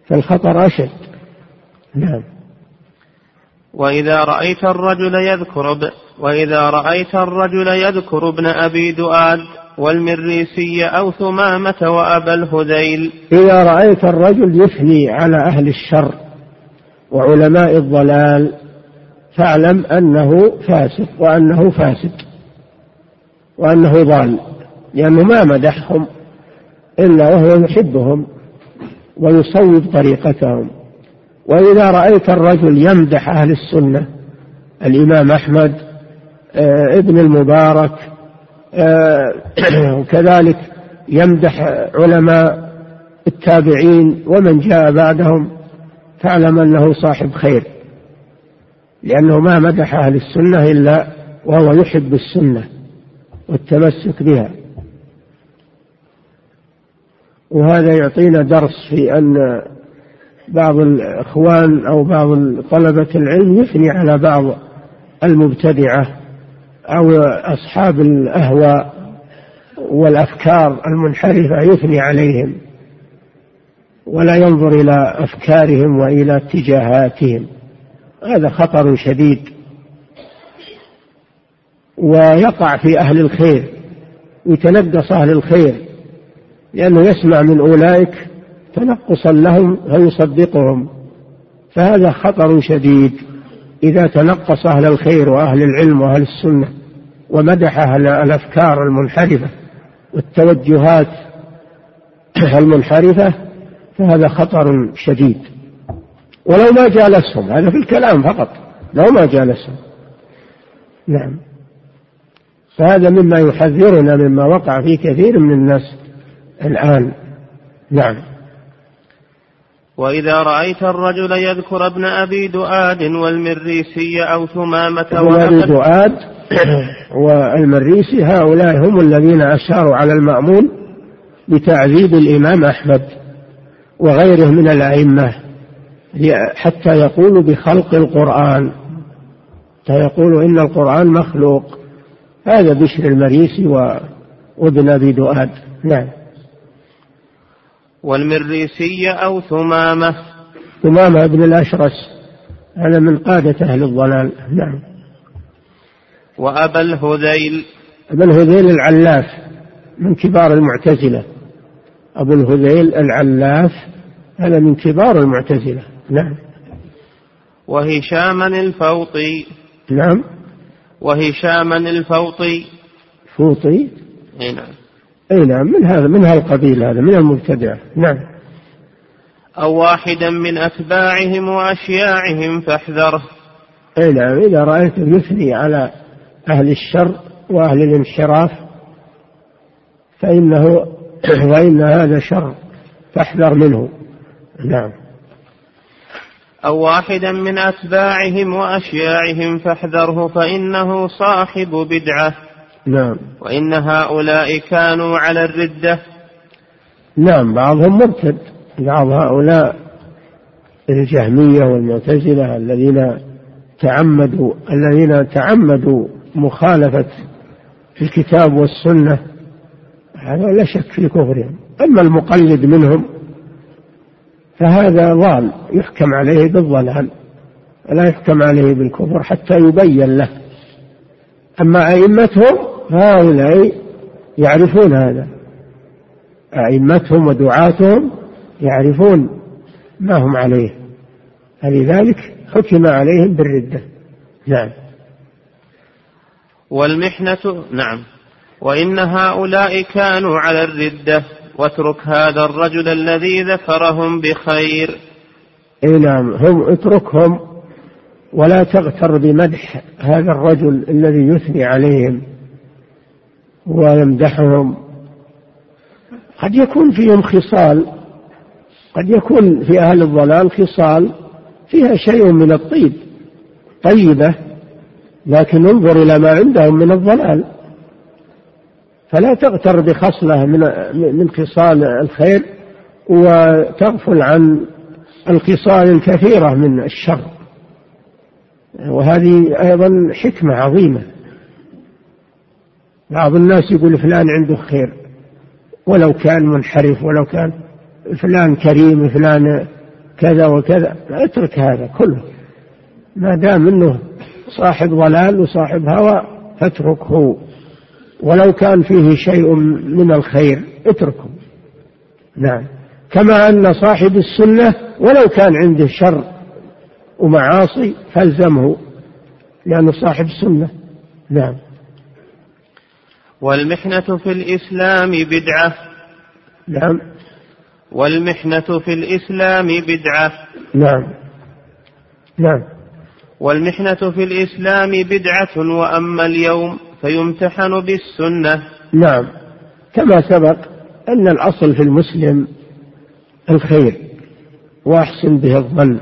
فالخطر أشد. نعم. وإذا رأيت الرجل يذكر ب... وإذا رأيت الرجل يذكر ابن أبي دؤاد والمريسي أو ثمامة وأبا الهذيل. إذا رأيت الرجل يثني على أهل الشر وعلماء الضلال فاعلم أنه فاسق وأنه فاسد وأنه ضال لأنه ما مدحهم إلا وهو يحبهم ويصوب طريقتهم. وإذا رأيت الرجل يمدح أهل السنة الإمام أحمد آه، ابن المبارك آه، وكذلك يمدح علماء التابعين ومن جاء بعدهم فاعلم أنه صاحب خير. لأنه ما مدح أهل السنة إلا وهو يحب السنة. والتمسك بها. وهذا يعطينا درس في أن بعض الإخوان أو بعض طلبة العلم يثني على بعض المبتدعة أو أصحاب الأهواء والأفكار المنحرفة يثني عليهم ولا ينظر إلى أفكارهم وإلى اتجاهاتهم. هذا خطر شديد. ويقع في أهل الخير يتنقص أهل الخير لأنه يسمع من أولئك تنقصا لهم فيصدقهم. فهذا خطر شديد إذا تنقص أهل الخير وأهل العلم وأهل السنة ومدح أهل الأفكار المنحرفة والتوجهات المنحرفة فهذا خطر شديد. ولو ما جالسهم هذا في الكلام فقط لو ما جالسهم. نعم. فهذا مما يحذرنا مما وقع في كثير من الناس الآن. نعم. وإذا رأيت الرجل يذكر ابن أبي دؤاد والمريسي أو ثمامة ابن أبي دؤاد والمريسي هؤلاء هم الذين أشاروا على المأمون بتعذيب الإمام أحمد وغيره من الأئمة حتى يقول بخلق القرآن. حتى يقول إن القرآن مخلوق. هذا بشر المريسي وابن أبي دؤاد. نعم. والمريسي أو ثمامة. ثمامة ابن الأشرس. هذا من قادة أهل الضلال. نعم. وأبا الهذيل. أبا الهذيل العلاف من كبار المعتزلة. أبو الهذيل العلاف هذا من كبار المعتزلة. نعم. وهشاما الفوطي. نعم. وهشاما الفوطي. فوطي؟ إي نعم. إي نعم من هذا من هالقبيل هذا من المبتدع؟ نعم. أو واحدا من أتباعهم وأشياعهم فاحذره. إي نعم إذا رأيته يثني على أهل الشر وأهل الانحراف فإنه وإن هذا شر فاحذر منه. نعم. أو واحدا من أتباعهم وأشياعهم فاحذره فإنه صاحب بدعة. نعم. وإن هؤلاء كانوا على الردة. نعم بعضهم مرتد. بعض هؤلاء الجهمية والمعتزلة الذين تعمدوا الذين تعمدوا مخالفة الكتاب والسنة. هذا لا شك في كفرهم. أما المقلد منهم فهذا ضال يحكم عليه بالضلال لا يحكم عليه بالكفر حتى يبين له. أما أئمتهم هؤلاء يعرفون هذا. أئمتهم ودعاتهم يعرفون ما هم عليه. فلذلك حكم عليهم بالردة. نعم. والمحنة نعم. وإن هؤلاء كانوا على الردة. واترك هذا الرجل الذي ذكرهم بخير. إي نعم هم اتركهم ولا تغتر بمدح هذا الرجل الذي يثني عليهم ويمدحهم. قد يكون فيهم خصال قد يكون في أهل الضلال خصال فيها شيء من الطيب طيبة لكن انظر إلى ما عندهم من الضلال. فلا تغتر بخصلة من من خصال الخير وتغفل عن الخصال الكثيرة من الشر. وهذه أيضا حكمة عظيمة. بعض الناس يقول فلان عنده خير ولو كان منحرف ولو كان فلان كريم فلان كذا وكذا. اترك هذا كله. ما دام إنه صاحب ضلال وصاحب هوى فاتركه. ولو كان فيه شيء من الخير اتركه. نعم. كما أن صاحب السنة ولو كان عنده شر ومعاصي فالزمه لأنه صاحب السنة نعم. والمحنة في الإسلام بدعة. نعم. والمحنة في الإسلام بدعة. نعم. نعم. والمحنة في الإسلام بدعة وأما اليوم فيمتحن بالسنة. نعم. كما سبق أن الأصل في المسلم الخير وأحسن به الظن.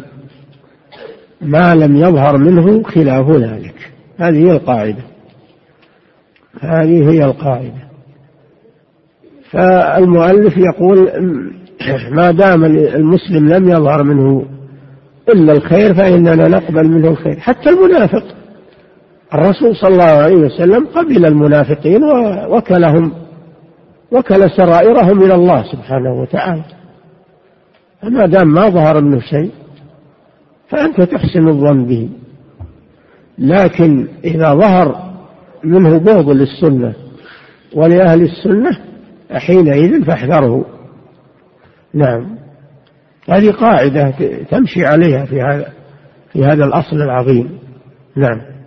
ما لم يظهر منه خلاف ذلك. هذه هي القاعدة. هذه هي القاعدة. فالمؤلف يقول ما دام المسلم لم يظهر منه إلا الخير فإننا نقبل منه الخير. حتى المنافق. الرسول صلى الله عليه وسلم قبل المنافقين ووكلهم وكل سرائرهم إلى الله سبحانه وتعالى. فما دام ما ظهر منه شيء فأنت تحسن الظن به. لكن إذا ظهر منه بغض للسنة ولأهل السنة حينئذ فاحذره. نعم. هذه قاعدة تمشي عليها في هذا في هذا الأصل العظيم. نعم.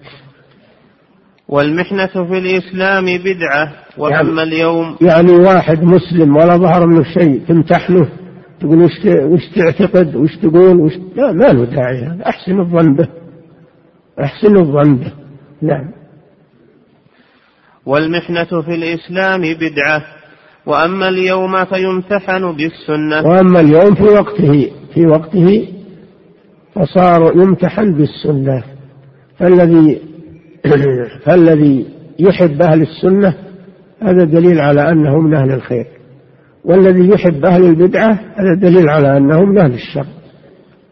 والمحنة في الإسلام بدعة وأما يعني اليوم يعني واحد مسلم ولا ظهر منه شيء تمتحنه تقول وش وش تعتقد وش تقول وش لا ما له داعي أحسن الظن به أحسن الظن به نعم. والمحنة في الإسلام بدعة وأما اليوم فيمتحن بالسنة. وأما اليوم في وقته في وقته فصار يمتحن بالسنة. فالذي فالذي يحب أهل السنة هذا دليل على أنه من أهل الخير. والذي يحب أهل البدعة هذا دليل على أنه من أهل الشر.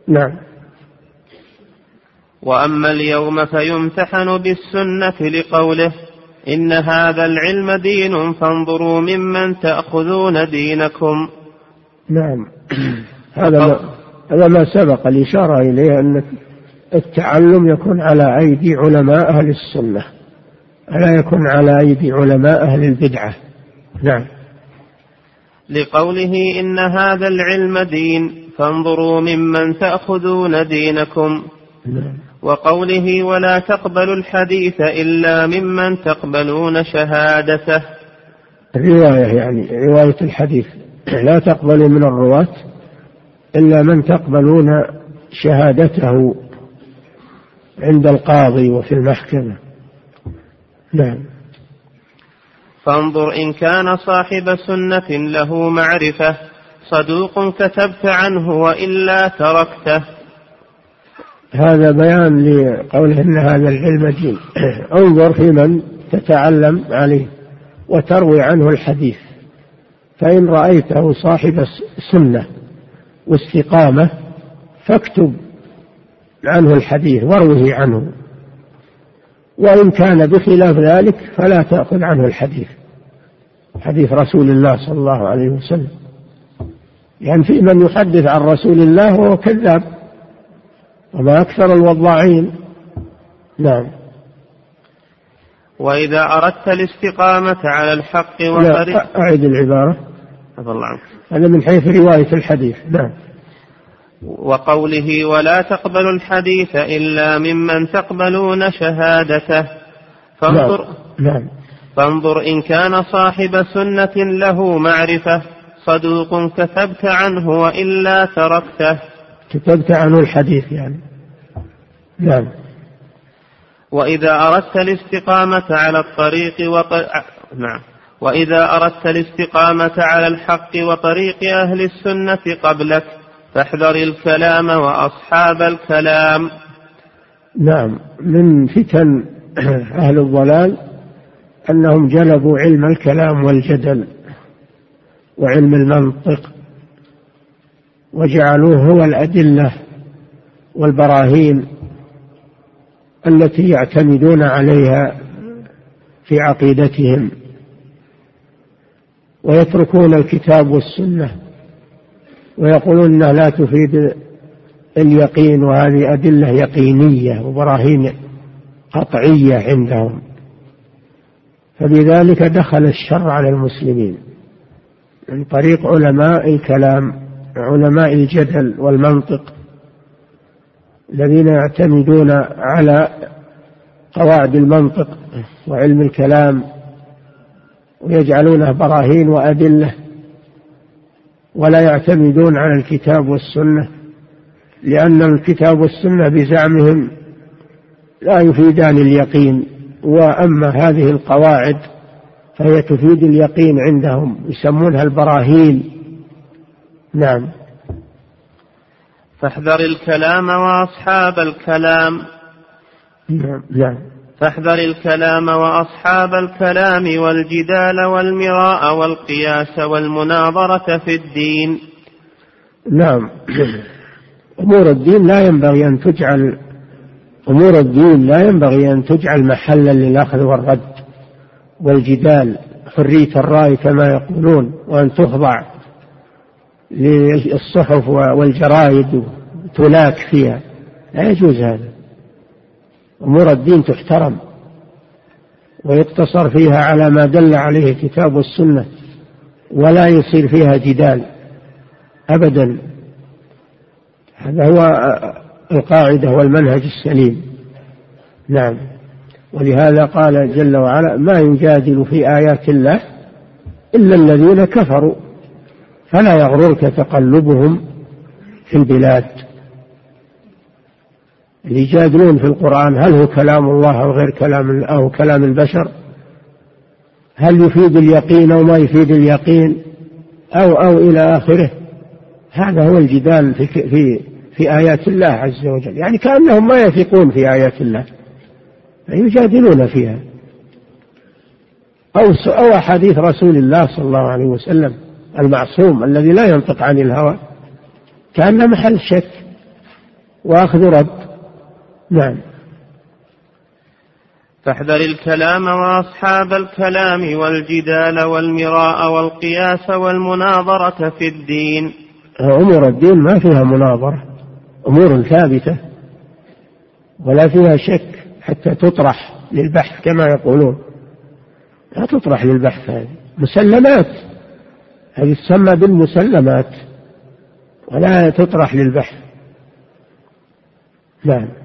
نعم. وأما اليوم فيمتحن بالسنة لقوله إن هذا العلم دين فانظروا ممن تأخذون دينكم. نعم. هذا ما هذا ما سبق الإشارة إليه أن التعلم يكون على أيدي علماء أهل السنة لا يكون على أيدي علماء أهل البدعة. نعم. لقوله إن هذا العلم دين فانظروا ممن تأخذون دينكم. نعم. وقوله ولا تقبلوا الحديث إلا ممن تقبلون شهادته. الرواية يعني رواية الحديث. لا تقبلوا من الرواة إلا من تقبلون شهادته. عند القاضي وفي المحكمة. نعم. فانظر إن كان صاحب سنة له معرفة صدوق كتبت عنه وإلا تركته. هذا بيان لقوله إن هذا العلم دين. انظر في من تتعلم عليه وتروي عنه الحديث. فإن رأيته صاحب سنة واستقامة فاكتب عنه الحديث واروه عنه. وإن كان بخلاف ذلك فلا تأخذ عنه الحديث. حديث رسول الله صلى الله عليه وسلم. يعني في من يحدث عن رسول الله وهو كذاب. وما أكثر الوضاعين. نعم. وإذا أردت الاستقامة على الحق وطريق أعد العبارة. الله عنك. هذا من حيث رواية الحديث. نعم. وقوله ولا تقبلوا الحديث إلا ممن تقبلون شهادته. فانظر نعم, نعم. فانظر إن كان صاحب سنة له معرفة صدوق كتبت عنه وإلا تركته. كتبت عنه الحديث يعني. نعم. وإذا أردت الاستقامة على الطريق وطر... نعم. وإذا أردت الاستقامة على الحق وطريق أهل السنة قبلك فاحذر الكلام وأصحاب الكلام. نعم من فتن أهل الضلال أنهم جلبوا علم الكلام والجدل وعلم المنطق وجعلوه هو الأدلة والبراهين التي يعتمدون عليها في عقيدتهم. ويتركون الكتاب والسنة ويقولون إنها لا تفيد اليقين وهذه أدلة يقينية وبراهين قطعية عندهم. فبذلك دخل الشر على المسلمين من طريق علماء الكلام علماء الجدل والمنطق الذين يعتمدون على قواعد المنطق وعلم الكلام ويجعلونه براهين وأدلة. ولا يعتمدون على الكتاب والسنة لأن الكتاب والسنة بزعمهم لا يفيدان اليقين وأما هذه القواعد فهي تفيد اليقين عندهم يسمونها البراهين. نعم. فاحذر الكلام وأصحاب الكلام. نعم نعم. فاحذر الكلام وأصحاب الكلام والجدال والمراء والقياس والمناظرة في الدين. نعم. أمور الدين لا ينبغي أن تجعل أمور الدين لا ينبغي أن تجعل محلا للأخذ والرد والجدال حرية الرأي كما يقولون وأن تخضع للصحف والجرائد تلاك فيها. لا يجوز هذا. أمور الدين تحترم ويقتصر فيها على ما دل عليه الكتاب والسنة ولا يصير فيها جدال أبدا. هذا هو القاعدة والمنهج السليم. نعم. ولهذا قال جل وعلا ما يجادل في آيات الله إلا الذين كفروا فلا يغررك تقلبهم في البلاد. اللي يجادلون في القرآن هل هو كلام الله أو غير كلام أو كلام البشر؟ هل يفيد اليقين أو ما يفيد اليقين؟ أو أو إلى آخره؟ هذا هو الجدال في في في آيات الله عز وجل. يعني كأنهم ما يثقون في آيات الله يجادلون فيها. أو أو أحاديث رسول الله صلى الله عليه وسلم المعصوم الذي لا ينطق عن الهوى كأن محل شك وأخذ رد. نعم. فاحذر الكلام وأصحاب الكلام والجدال والمراء والقياس والمناظرة في الدين. أمور الدين ما فيها مناظرة أمور ثابتة ولا فيها شك حتى تطرح للبحث كما يقولون. لا تطرح للبحث هذه. مسلمات هذه تسمى بالمسلمات ولا تطرح للبحث. نعم.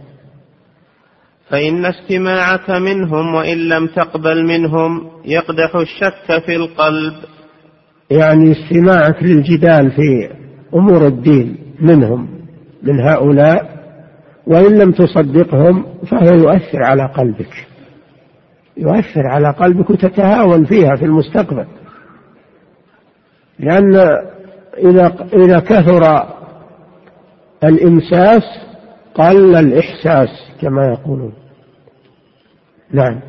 فإن استماعك منهم وإن لم تقبل منهم يقدح الشك في القلب. يعني استماعك للجدال في أمور الدين منهم من هؤلاء وإن لم تصدقهم فهو يؤثر على قلبك. يؤثر على قلبك وتتهاون فيها في المستقبل. لأن إذا إذا كثر الإمساس قل الإحساس كما يقولون. نعم.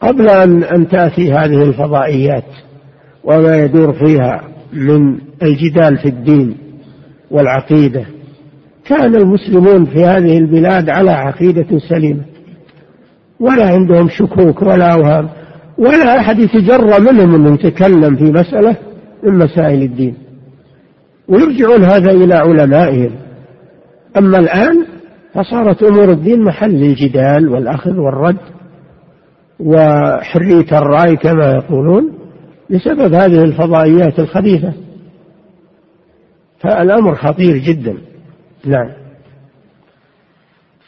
قبل أن أن تأتي هذه الفضائيات وما يدور فيها من الجدال في الدين والعقيدة كان المسلمون في هذه البلاد على عقيدة سليمة. ولا عندهم شكوك ولا أوهام ولا أحد يتجرى منهم أن يتكلم في مسألة من مسائل الدين. ويرجعون هذا إلى علمائهم. أما الآن فصارت أمور الدين محل الجدال والأخذ والرد وحرية الرأي كما يقولون بسبب هذه الفضائيات الخبيثة. فالأمر خطير جدا. نعم.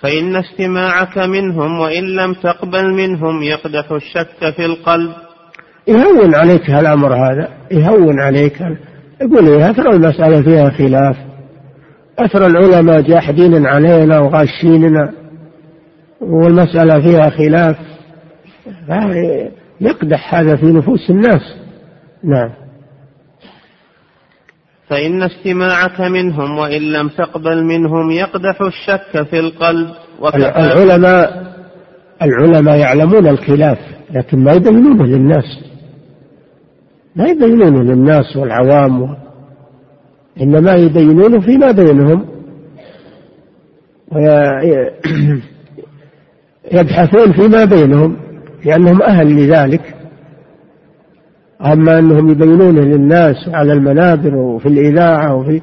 فإن استماعك منهم وإن لم تقبل منهم يقدح الشك في القلب. يهون عليك هالأمر هذا يهون عليك. يقول إيه ترى المسألة فيها خلاف؟ أثر العلماء جاحدين علينا وغاشيننا والمسألة فيها خلاف. يقدح هذا في نفوس الناس. نعم. فإن استماعك منهم وإن لم تقبل منهم يقدح الشك في القلب العلماء العلماء يعلمون الخلاف لكن ما يبينونه للناس. ما يبينونه للناس والعوام إنما يبينونه فيما بينهم. ويبحثون فيما بينهم لأنهم أهل لذلك. أما أنهم يبينونه للناس على المنابر وفي الإذاعة وفي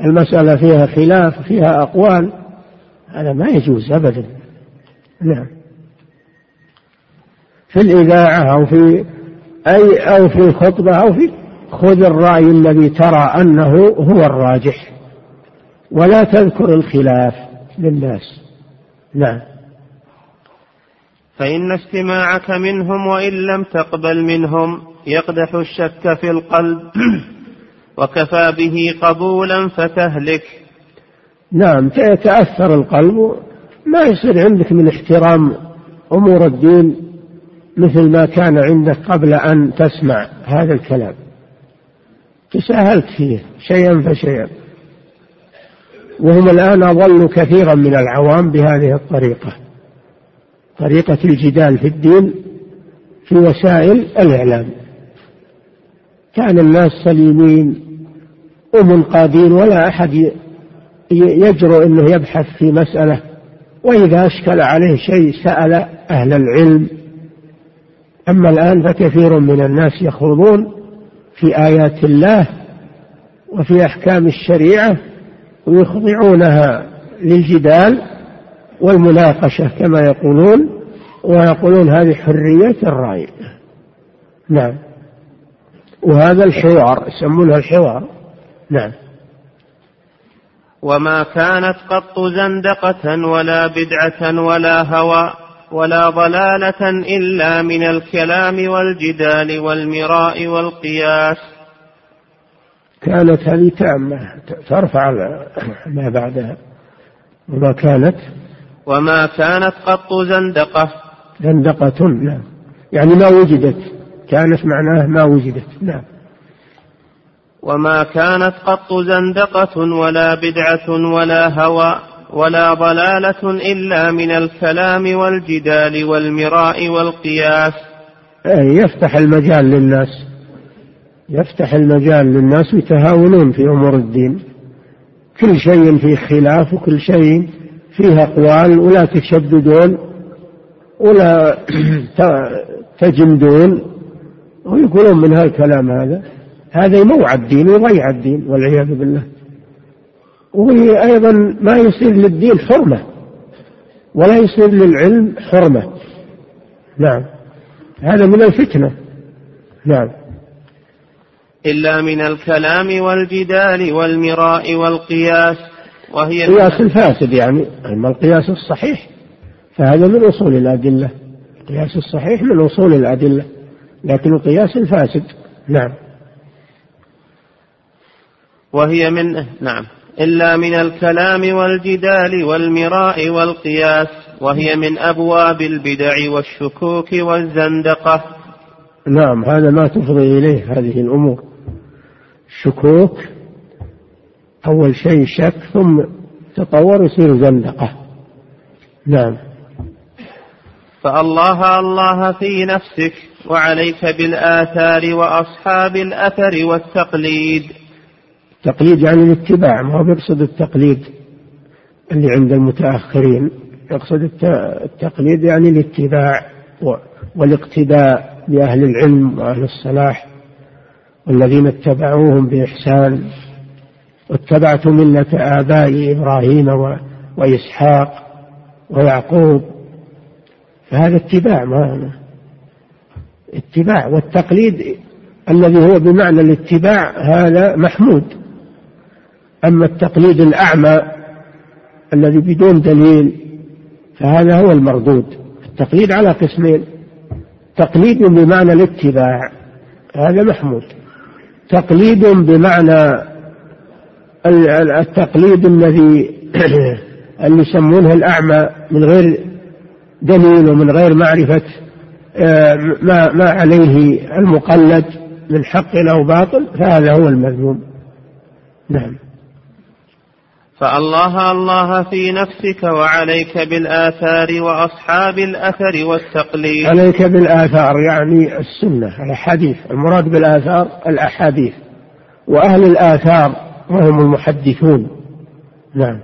المسألة فيها خلاف فيها أقوال هذا ما يجوز أبدا. نعم. في الإذاعة أو في أي أو في خطبة أو في خذ الرأي الذي ترى أنه هو الراجح. ولا تذكر الخلاف للناس. نعم. فإن استماعك منهم وإن لم تقبل منهم يقدح الشك في القلب. وكفى به قبولا فتهلك. نعم يتأثر القلب. ما يصير عندك من احترام أمور الدين مثل ما كان عندك قبل أن تسمع هذا الكلام. تساهلت فيه شيئا فشيئا. وهم الآن أضلوا كثيرا من العوام بهذه الطريقة. طريقة الجدال في الدين في وسائل الإعلام. كان الناس سليمين ومنقادين ولا أحد يجرؤ أنه يبحث في مسألة. وإذا أشكل عليه شيء سأل أهل العلم. أما الآن فكثير من الناس يخوضون في آيات الله وفي أحكام الشريعة ويخضعونها للجدال والمناقشة كما يقولون ويقولون هذه حرية الرأي. نعم. وهذا الحوار يسمونها الحوار. نعم. وما كانت قط زندقة ولا بدعة ولا هوى ولا ضلالة إلا من الكلام والجدال والمراء والقياس. كانت هذه تامة ترفع ما بعدها. وما كانت؟ وما كانت قط زندقة. زندقة نعم. يعني ما وجدت كانت معناه ما وجدت نعم. وما كانت قط زندقة ولا بدعة ولا هوى. ولا ضلالة إلا من الكلام والجدال والمراء والقياس. يفتح المجال للناس. يفتح المجال للناس يتهاونون في أمور الدين. كل شيء فيه خلاف وكل شيء فيه أقوال ولا تشددون ولا تجمدون ويقولون من هالكلام هذا؟ هذا يموع الدين ويضيع الدين والعياذ بالله. وأيضا ما يصير للدين حرمة ولا يصير للعلم حرمة. نعم. هذا من الفتنة. نعم. إلا من الكلام والجدال والمراء والقياس وهي القياس الفاسد يعني أما القياس الصحيح فهذا من أصول الأدلة. القياس الصحيح من أصول الأدلة لكن القياس الفاسد. نعم. وهي من نعم. إلا من الكلام والجدال والمراء والقياس وهي من أبواب البدع والشكوك والزندقة. نعم هذا ما تفضي إليه هذه الأمور. الشكوك أول شيء شك ثم تطور يصير زندقة. نعم. فالله الله في نفسك وعليك بالآثار وأصحاب الأثر والتقليد. التقليد يعني الاتباع ما هو بيقصد التقليد اللي عند المتأخرين يقصد التقليد يعني الاتباع والاقتداء بأهل العلم وأهل الصلاح والذين اتبعوهم بإحسان. واتبعت ملة آبائي إبراهيم وإسحاق ويعقوب. فهذا اتباع ما اتباع. والتقليد الذي هو بمعنى الاتباع هذا محمود. أما التقليد الأعمى الذي بدون دليل فهذا هو المردود. التقليد على قسمين. تقليد بمعنى الاتباع هذا محمود. تقليد بمعنى التقليد الذي اللي يسمونه الأعمى من غير دليل ومن غير معرفة آه، ما ما عليه المقلد من حق أو باطل فهذا هو المذموم. نعم. فالله الله في نفسك وعليك بالآثار وأصحاب الأثر والتقليد. عليك بالآثار يعني السنة الأحاديث المراد بالآثار الأحاديث. وأهل الآثار وهم المحدثون. نعم.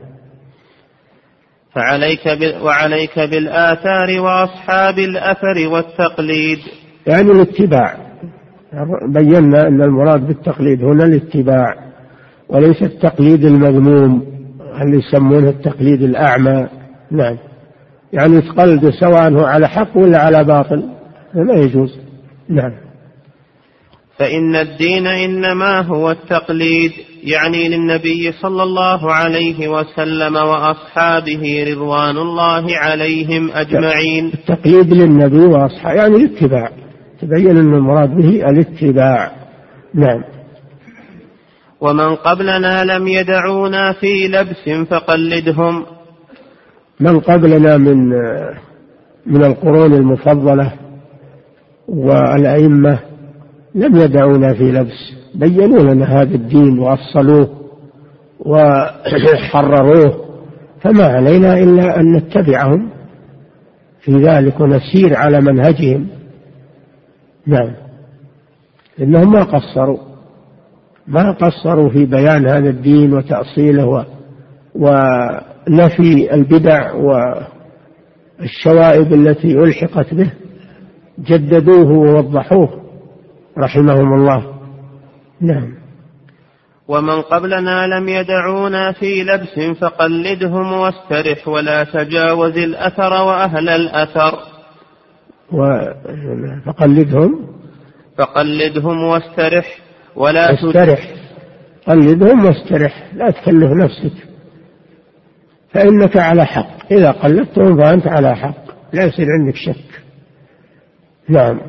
فعليك بال وعليك بالآثار وأصحاب الأثر والتقليد. يعني الاتباع. بينا أن المراد بالتقليد هنا الاتباع وليس التقليد المذموم. اللي يسمونه التقليد الأعمى؟ نعم. يعني تقلد سواء هو على حق ولا على باطل لا يجوز. نعم. فإن الدين إنما هو التقليد يعني للنبي صلى الله عليه وسلم وأصحابه رضوان الله عليهم أجمعين. التقليد للنبي وأصحابه يعني الاتباع. تبين أن المراد به الاتباع. نعم. ومن قبلنا لم يدعونا في لبس فقلدهم. من قبلنا من من القرون المفضلة والأئمة لم يدعونا في لبس. بينوا لنا هذا الدين وأصلوه وحرروه. فما علينا إلا أن نتبعهم. في ذلك ونسير على منهجهم. نعم. إنهم ما قصروا. ما قصروا في بيان هذا الدين وتأصيله ونفي البدع والشوائب التي ألحقت به جددوه ووضحوه رحمهم الله. نعم. ومن قبلنا لم يدعونا في لبس فقلدهم واسترح ولا تجاوز الأثر وأهل الأثر. و... فقلدهم. فقلدهم واسترح ولا استرح. قلدهم واسترح لا تكلف نفسك. فإنك على حق. إذا قلدتهم فأنت على حق. لا يصير عندك شك. نعم.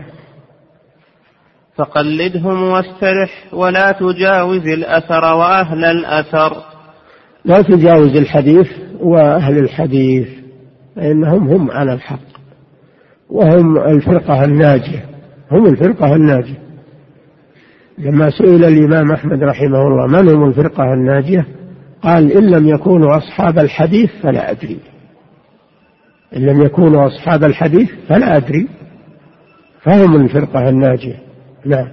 فقلدهم واسترح ولا تجاوز الأثر وأهل الأثر. لا تجاوز الحديث وأهل الحديث. فإنهم هم على الحق. وهم الفرقة الناجية. هم الفرقة الناجية. لما سئل الإمام أحمد رحمه الله من هم الفرقة الناجية قال إن لم يكونوا أصحاب الحديث فلا أدري. إن لم يكونوا أصحاب الحديث فلا أدري. فهم الفرقة الناجية. نعم.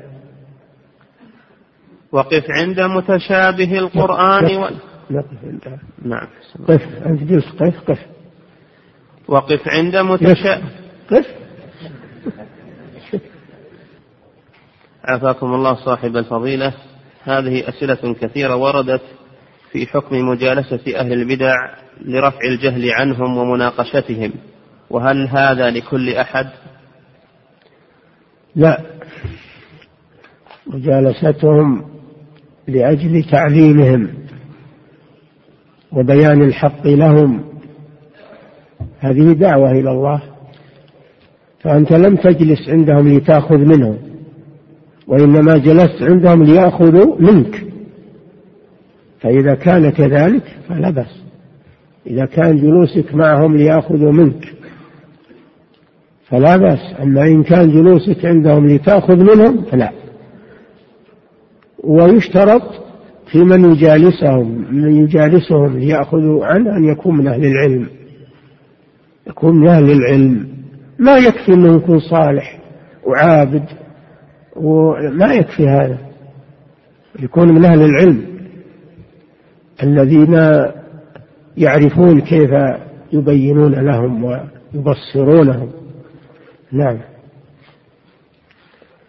وقف عند متشابه القرآن و... نقف عند نعم. قف أنت جلس قف قف. وقف عند متشابه قف. عافاكم الله صاحب الفضيلة. هذه أسئلة كثيرة وردت في حكم مجالسة أهل البدع لرفع الجهل عنهم ومناقشتهم. وهل هذا لكل أحد؟ لا. مجالستهم لأجل تعليمهم وبيان الحق لهم. هذه دعوة إلى الله. فأنت لم تجلس عندهم لتأخذ منهم. وإنما جلست عندهم ليأخذوا منك. فإذا كان كذلك فلا بأس. إذا كان جلوسك معهم ليأخذوا منك فلا بأس. أما إن كان جلوسك عندهم لتأخذ منهم فلا. ويشترط في من يجالسهم من يجالسهم ليأخذوا عنه أن يكون من أهل العلم. يكون من أهل العلم. ما يكفي أنه يكون صالح وعابد وما يكفي هذا. يكون من أهل العلم الذين يعرفون كيف يبينون لهم ويبصرونهم. نعم.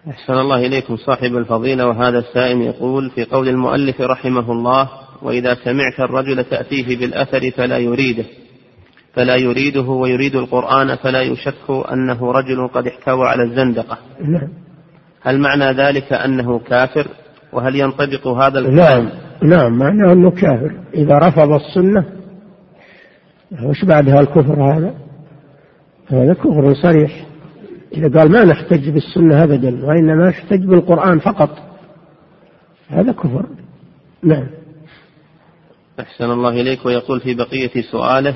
أحسن الله إليكم صاحب الفضيلة وهذا السائل يقول في قول المؤلف رحمه الله وإذا سمعت الرجل تأتيه بالأثر فلا يريده فلا يريده ويريد القرآن فلا يشك أنه رجل قد احتوى على الزندقة. نعم. هل معنى ذلك أنه كافر؟ وهل ينطبق هذا الكلام نعم نعم معناه أنه كافر. إذا رفض السنة وش بعدها الكفر هذا؟ هذا كفر صريح. إذا قال ما نحتج بالسنة أبدا وإنما نحتج بالقرآن فقط هذا كفر. نعم. أحسن الله إليك ويقول في بقية سؤاله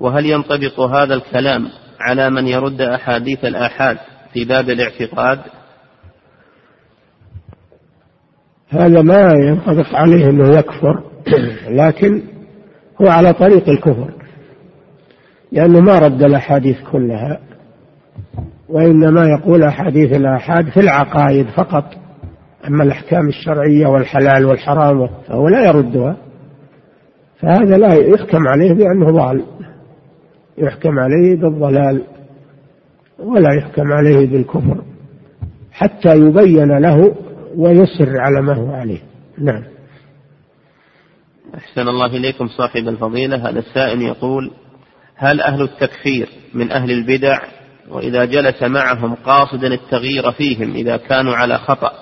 وهل ينطبق هذا الكلام على من يرد أحاديث الآحاد في باب الاعتقاد؟ هذا ما ينطبق عليه أنه يكفر لكن هو على طريق الكفر لأنه ما رد الأحاديث كلها وإنما يقول أحاديث الآحاد في العقائد فقط أما الأحكام الشرعية والحلال والحرام فهو لا يردها فهذا لا يحكم عليه بأنه ضال يحكم عليه بالضلال ولا يحكم عليه بالكفر حتى يبين له ويصر على ما هو عليه. نعم. أحسن الله إليكم صاحب الفضيلة. هذا السائل يقول هل أهل التكفير من أهل البدع؟ وإذا جلس معهم قاصدا التغيير فيهم إذا كانوا على خطأ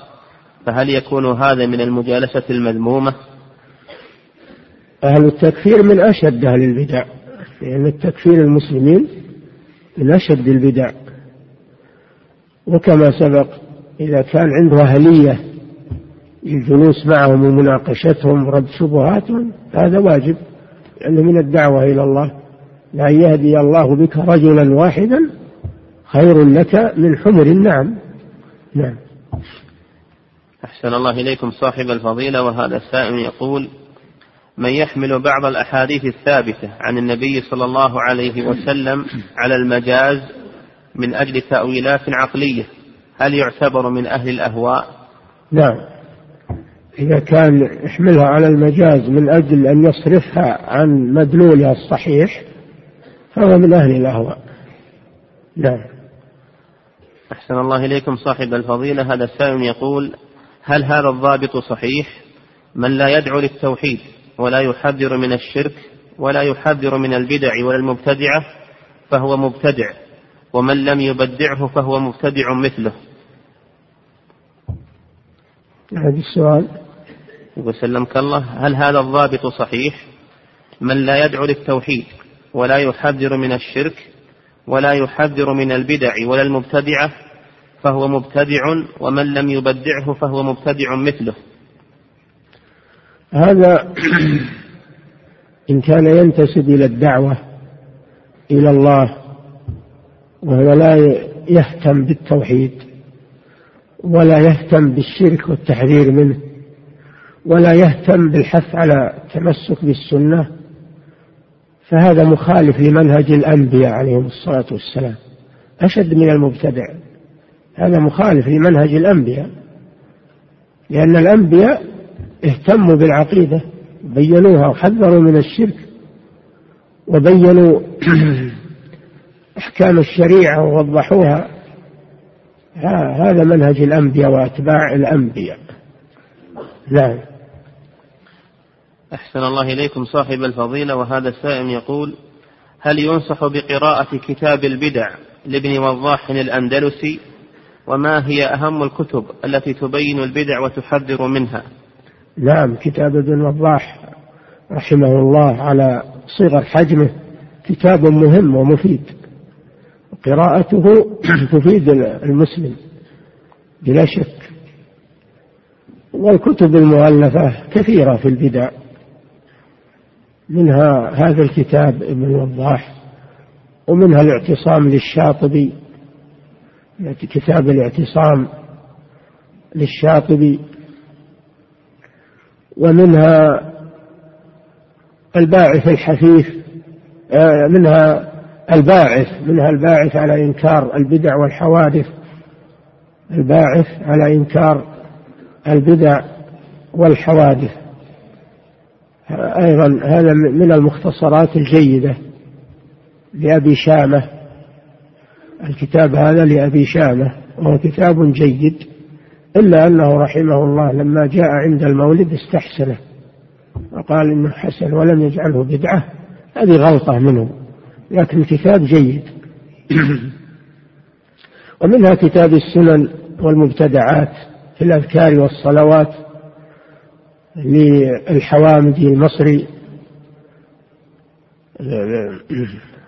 فهل يكون هذا من المجالسة المذمومة؟ أهل التكفير من أشد أهل البدع لأن التكفير المسلمين من أشد البدع. وكما سبق إذا كان عنده أهلية الجلوس معهم ومناقشتهم ورد شبهاتهم هذا واجب لأنه من الدعوة إلى الله. لا يهدي الله بك رجلا واحدا خير لك من حمر النعم. نعم. أحسن الله إليكم صاحب الفضيلة وهذا السائل يقول من يحمل بعض الأحاديث الثابتة عن النبي صلى الله عليه وسلم على المجاز من أجل تأويلات عقلية هل يعتبر من أهل الأهواء؟ نعم إذا كان يحملها على المجاز من أجل أن يصرفها عن مدلولها الصحيح فهو من أهل الأهواء. نعم. أحسن الله إليكم صاحب الفضيلة. هذا السائل يقول هل هذا الضابط صحيح؟ من لا يدعو للتوحيد ولا يحذر من الشرك ولا يحذر من البدع ولا المبتدعة فهو مبتدع ومن لم يبدعه فهو مبتدع مثله. هذا السؤال. يقول سلمك الله هل هذا الضابط صحيح؟ من لا يدعو للتوحيد ولا يحذر من الشرك ولا يحذر من البدع ولا المبتدعة فهو مبتدع ومن لم يبدعه فهو مبتدع مثله. هذا إن كان ينتسب إلى الدعوة إلى الله وهو لا يهتم بالتوحيد. ولا يهتم بالشرك والتحذير منه ولا يهتم بالحث على التمسك بالسنة فهذا مخالف لمنهج الأنبياء عليهم الصلاة والسلام أشد من المبتدع هذا مخالف لمنهج الأنبياء لأن الأنبياء اهتموا بالعقيدة بينوها وحذروا من الشرك وبينوا أحكام الشريعة ووضحوها هذا منهج الأنبياء وأتباع الأنبياء. نعم. أحسن الله إليكم صاحب الفضيلة وهذا السائل يقول هل ينصح بقراءة كتاب البدع لابن وضاح الأندلسي؟ وما هي أهم الكتب التي تبين البدع وتحذر منها؟ نعم كتاب ابن وضاح رحمه الله على صغر حجمه كتاب مهم ومفيد. قراءته تفيد المسلم بلا شك. والكتب المؤلفة كثيرة في البدع. منها هذا الكتاب ابن الوضاح ومنها الاعتصام للشاطبي كتاب الاعتصام للشاطبي ومنها الباعث الحثيث آه، منها الباعث منها الباعث على إنكار البدع والحوادث. الباعث على إنكار البدع والحوادث. أيضا هذا من المختصرات الجيدة لأبي شامة. الكتاب هذا لأبي شامة وهو كتاب جيد إلا أنه رحمه الله لما جاء عند المولد استحسنه وقال إنه حسن ولم يجعله بدعة. هذه غلطة منه. لكن الكتاب جيد. ومنها كتاب السنن والمبتدعات في الأذكار والصلوات للحوامدي المصري.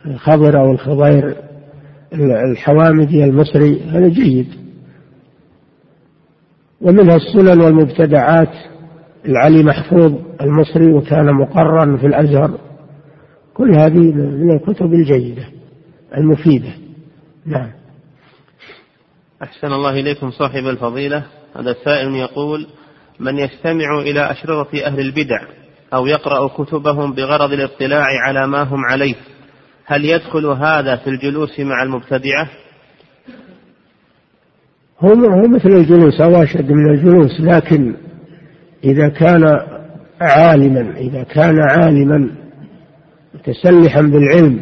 الخضر أو الخضير الحوامدي المصري. هذا جيد. ومنها السنن والمبتدعات العلي محفوظ المصري وكان مقرا في الأزهر. كل هذه من الكتب الجيدة المفيدة. نعم. أحسن الله إليكم صاحب الفضيلة. هذا سائل يقول من يستمع إلى أشرطة أهل البدع أو يقرأ كتبهم بغرض الاطلاع على ما هم عليه هل يدخل هذا في الجلوس مع المبتدعة؟ هو هو مثل الجلوس أو أشد من الجلوس لكن إذا كان عالما إذا كان عالما متسلحا بالعلم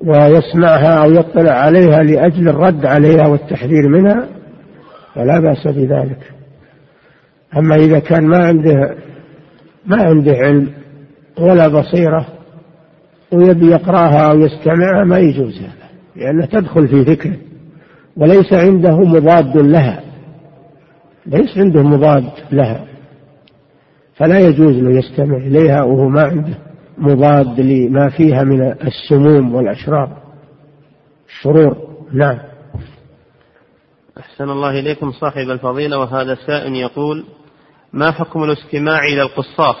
ويسمعها أو يطلع عليها لأجل الرد عليها والتحذير منها فلا بأس بذلك. أما إذا كان ما عنده ما عنده علم ولا بصيرة ويبي يقرأها أو يستمعها ما يجوز هذا لأنها تدخل في فكره وليس عنده مضاد لها. ليس عنده مضاد لها. فلا يجوز له يستمع إليها وهو ما عنده. مضاد لما فيها من السموم والأشرار. الشرور. نعم. أحسن الله إليكم صاحب الفضيلة وهذا سائل يقول ما حكم الاستماع إلى القصاص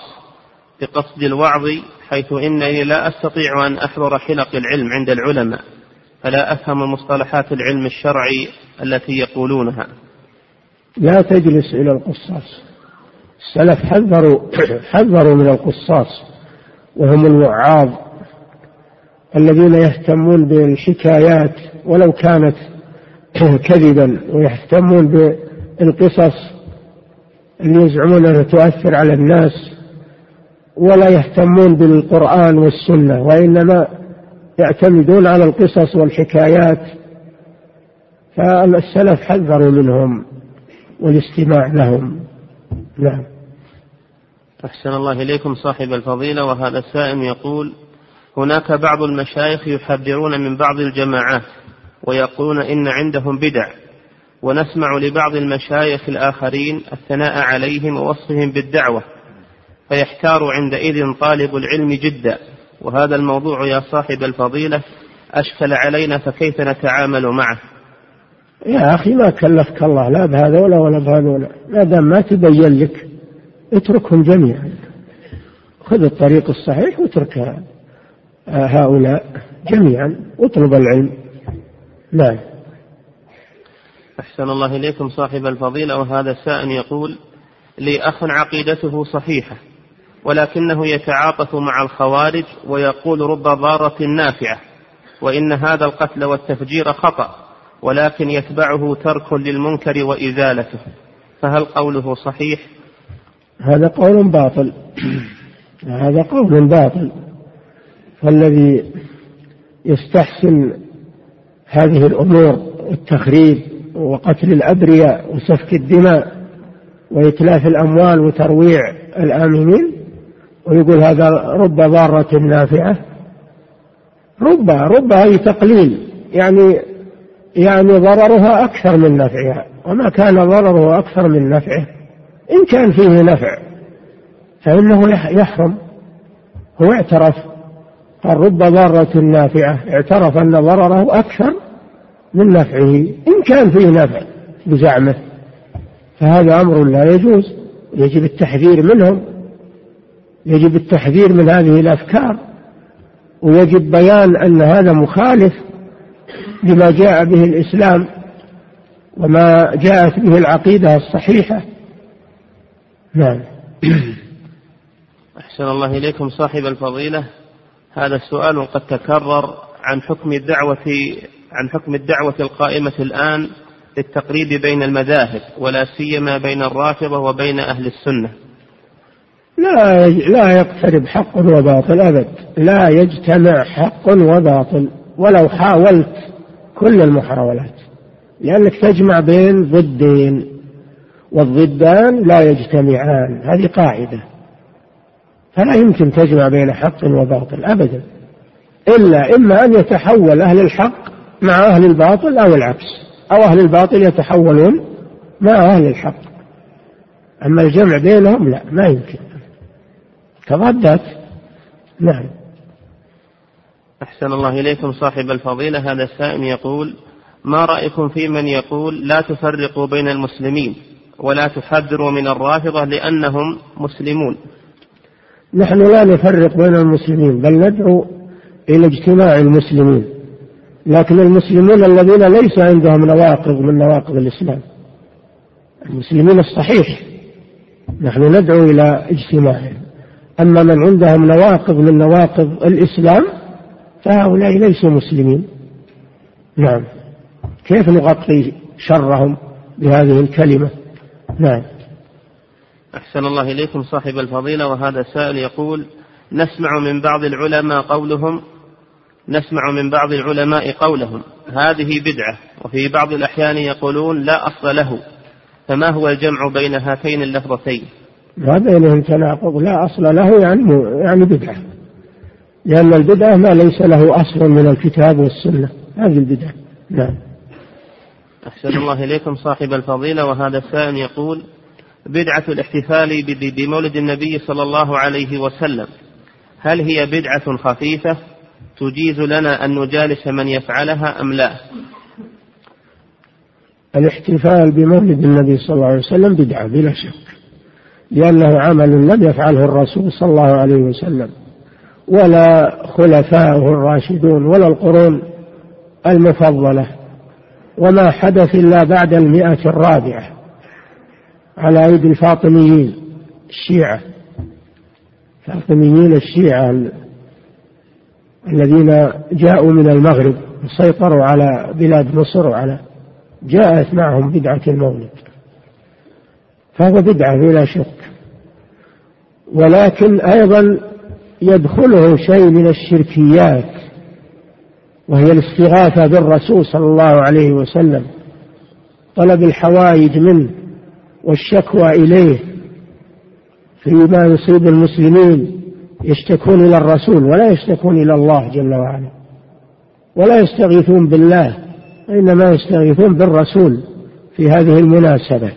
بقصد الوعظ حيث إنني لا أستطيع أن أحضر حلق العلم عند العلماء فلا أفهم مصطلحات العلم الشرعي التي يقولونها؟ لا تجلس إلى القصاص. السلف حذروا حذروا من القصاص. وهم الوعاظ الذين يهتمون بالحكايات ولو كانت كذبا ويهتمون بالقصص اللي يزعمون أنها تؤثر على الناس ولا يهتمون بالقرآن والسنة وإنما يعتمدون على القصص والحكايات. فالسلف حذروا منهم والاستماع لهم. نعم. أحسن الله إليكم صاحب الفضيلة وهذا السائل يقول هناك بعض المشايخ يحذرون من بعض الجماعات ويقولون إن عندهم بدع ونسمع لبعض المشايخ الآخرين الثناء عليهم ووصفهم بالدعوة فيحتار عندئذ طالب العلم جدا. وهذا الموضوع يا صاحب الفضيلة أشكل علينا فكيف نتعامل معه؟ يا أخي ما كلفك الله لا بهذا ولا ولا بهذا ما دام ما تبين لك اتركهم جميعا. خذ الطريق الصحيح واترك هؤلاء جميعا. واطلب العلم. نعم. أحسن الله إليكم صاحب الفضيلة وهذا سائل يقول لي أخ عقيدته صحيحة ولكنه يتعاطف مع الخوارج ويقول رب ضارة نافعة وإن هذا القتل والتفجير خطأ ولكن يتبعه ترك للمنكر وإزالته. فهل قوله صحيح هذا قول باطل. هذا قول باطل. فالذي يستحسن هذه الأمور التخريب وقتل الأبرياء وسفك الدماء وإتلاف الأموال وترويع الآمنين ويقول هذا رب ضارة نافعة. رب رب أي تقليل. يعني يعني ضررها أكثر من نفعها. وما كان ضرره أكثر من نفعه. إن كان فيه نفع فإنه يحرم. هو اعترف قال رب ضارة نافعة اعترف أن ضرره أكثر من نفعه. إن كان فيه نفع بزعمه فهذا أمر لا يجوز. يجب التحذير منهم يجب التحذير من هذه الأفكار ويجب بيان أن هذا مخالف لما جاء به الإسلام وما جاءت به العقيدة الصحيحة. نعم. أحسن الله إليكم صاحب الفضيلة. هذا السؤال قد تكرر عن حكم الدعوة عن حكم الدعوة القائمة الآن للتقريب بين المذاهب ولا سيما بين الرافضة وبين أهل السنة. لا لا يقترب حق وباطل أبد. لا يجتمع حق وباطل ولو حاولت كل المحاولات لأنك تجمع بين ضدين. والضدان لا يجتمعان. هذه قاعدة. فلا يمكن تجمع بين حق وباطل أبدا. إلا إما أن يتحول أهل الحق مع أهل الباطل أو العكس. أو أهل الباطل يتحولون مع أهل الحق. أما الجمع بينهم لا ما يمكن. تضادات نعم. أحسن الله إليكم صاحب الفضيلة. هذا السائل يقول ما رأيكم في من يقول لا تفرقوا بين المسلمين ولا تحذروا من الرافضة لأنهم مسلمون. نحن لا نفرق بين المسلمين بل ندعو إلى اجتماع المسلمين. لكن المسلمون الذين ليس عندهم نواقض من نواقض الإسلام. المسلمين الصحيح نحن ندعو إلى اجتماعهم. أما من عندهم نواقض من نواقض الإسلام فهؤلاء ليسوا مسلمين. نعم. كيف نغطي شرهم بهذه الكلمة؟ نعم. أحسن الله إليكم صاحب الفضيلة وهذا سائل يقول نسمع من بعض العلماء قولهم نسمع من بعض العلماء قولهم هذه بدعة وفي بعض الأحيان يقولون لا أصل له فما هو الجمع بين هاتين اللفظتين؟ ما بينهم تناقض لا أصل له يعني يعني بدعة لأن البدعة ما ليس له أصل من الكتاب والسنة هذه البدعة. نعم. أحسن الله إليكم صاحب الفضيلة. وهذا السائل يقول بدعة الاحتفال بمولد النبي صلى الله عليه وسلم هل هي بدعة خفيفة تجيز لنا أن نجالس من يفعلها أم لا؟ الاحتفال بمولد النبي صلى الله عليه وسلم بدعة بلا شك لأنه عمل لم يفعله الرسول صلى الله عليه وسلم ولا خلفاؤه الراشدون ولا القرون المفضلة. وما حدث إلا بعد المئة الرابعة على أيدي الفاطميين الشيعة. الفاطميين الشيعة الذين جاءوا من المغرب وسيطروا على بلاد مصر وعلى جاءت معهم بدعة المولد فهو بدعة بلا شك. ولكن أيضا يدخله شيء من الشركيات. وهي الاستغاثة بالرسول صلى الله عليه وسلم طلب الحوائج منه والشكوى إليه. فيما يصيب المسلمين يشتكون إلى الرسول ولا يشتكون إلى الله جل وعلا ولا يستغيثون بالله وإنما يستغيثون بالرسول في هذه المناسبة.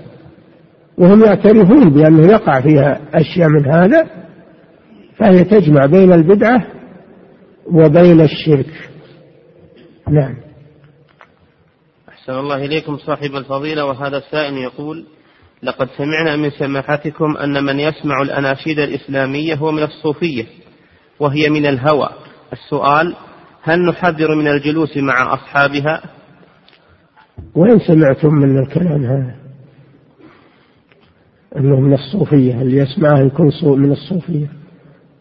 وهم يعترفون بأنه يقع فيها أشياء من هذا فهي تجمع بين البدعة وبين الشرك. نعم. أحسن الله إليكم صاحب الفضيلة وهذا السائل يقول لقد سمعنا من سماحتكم أن من يسمع الأناشيد الإسلامية هو من الصوفية وهي من الهوى. السؤال هل نحذر من الجلوس مع أصحابها؟ وين سمعتم من الكلام هذا أنه من الصوفية اللي يسمعه يكون من الصوفية؟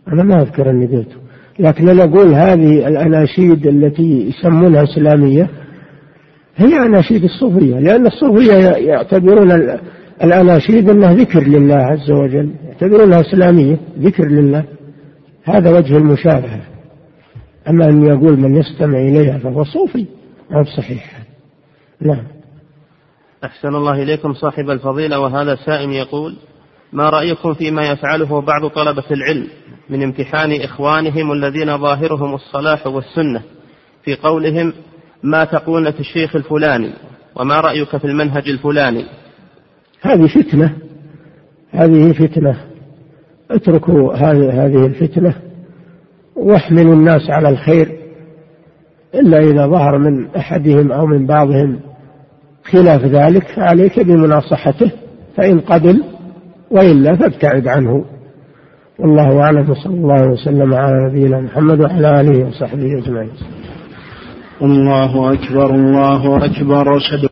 أنا ما أذكر أني قلته. لكن أنا أقول هذه الأناشيد التي يسمونها إسلامية هي أناشيد الصوفية لأن الصوفية يعتبرون الأناشيد أنها ذكر لله عز وجل يعتبرونها إسلامية ذكر لله. هذا وجه المشابهة. أما أن يقول من يستمع إليها فهو صوفي ما صحيح. نعم. أحسن الله إليكم صاحب الفضيلة وهذا سائم يقول ما رأيكم فيما يفعله بعض طلبة العلم من امتحان إخوانهم الذين ظاهرهم الصلاح والسنة في قولهم ما تقولون في الشيخ الفلاني؟ وما رأيك في المنهج الفلاني؟ هذه فتنة. هذه فتنة. اتركوا هذه الفتنة. واحملوا الناس على الخير إلا إذا ظهر من أحدهم أو من بعضهم خلاف ذلك فعليك بمناصحته فإن قبل وإلا فابتعد عنه. والله أعلم وصلى الله وسلم على نبينا محمد وعلى آله وصحبه أجمعين. الله أكبر الله أكبر أشهد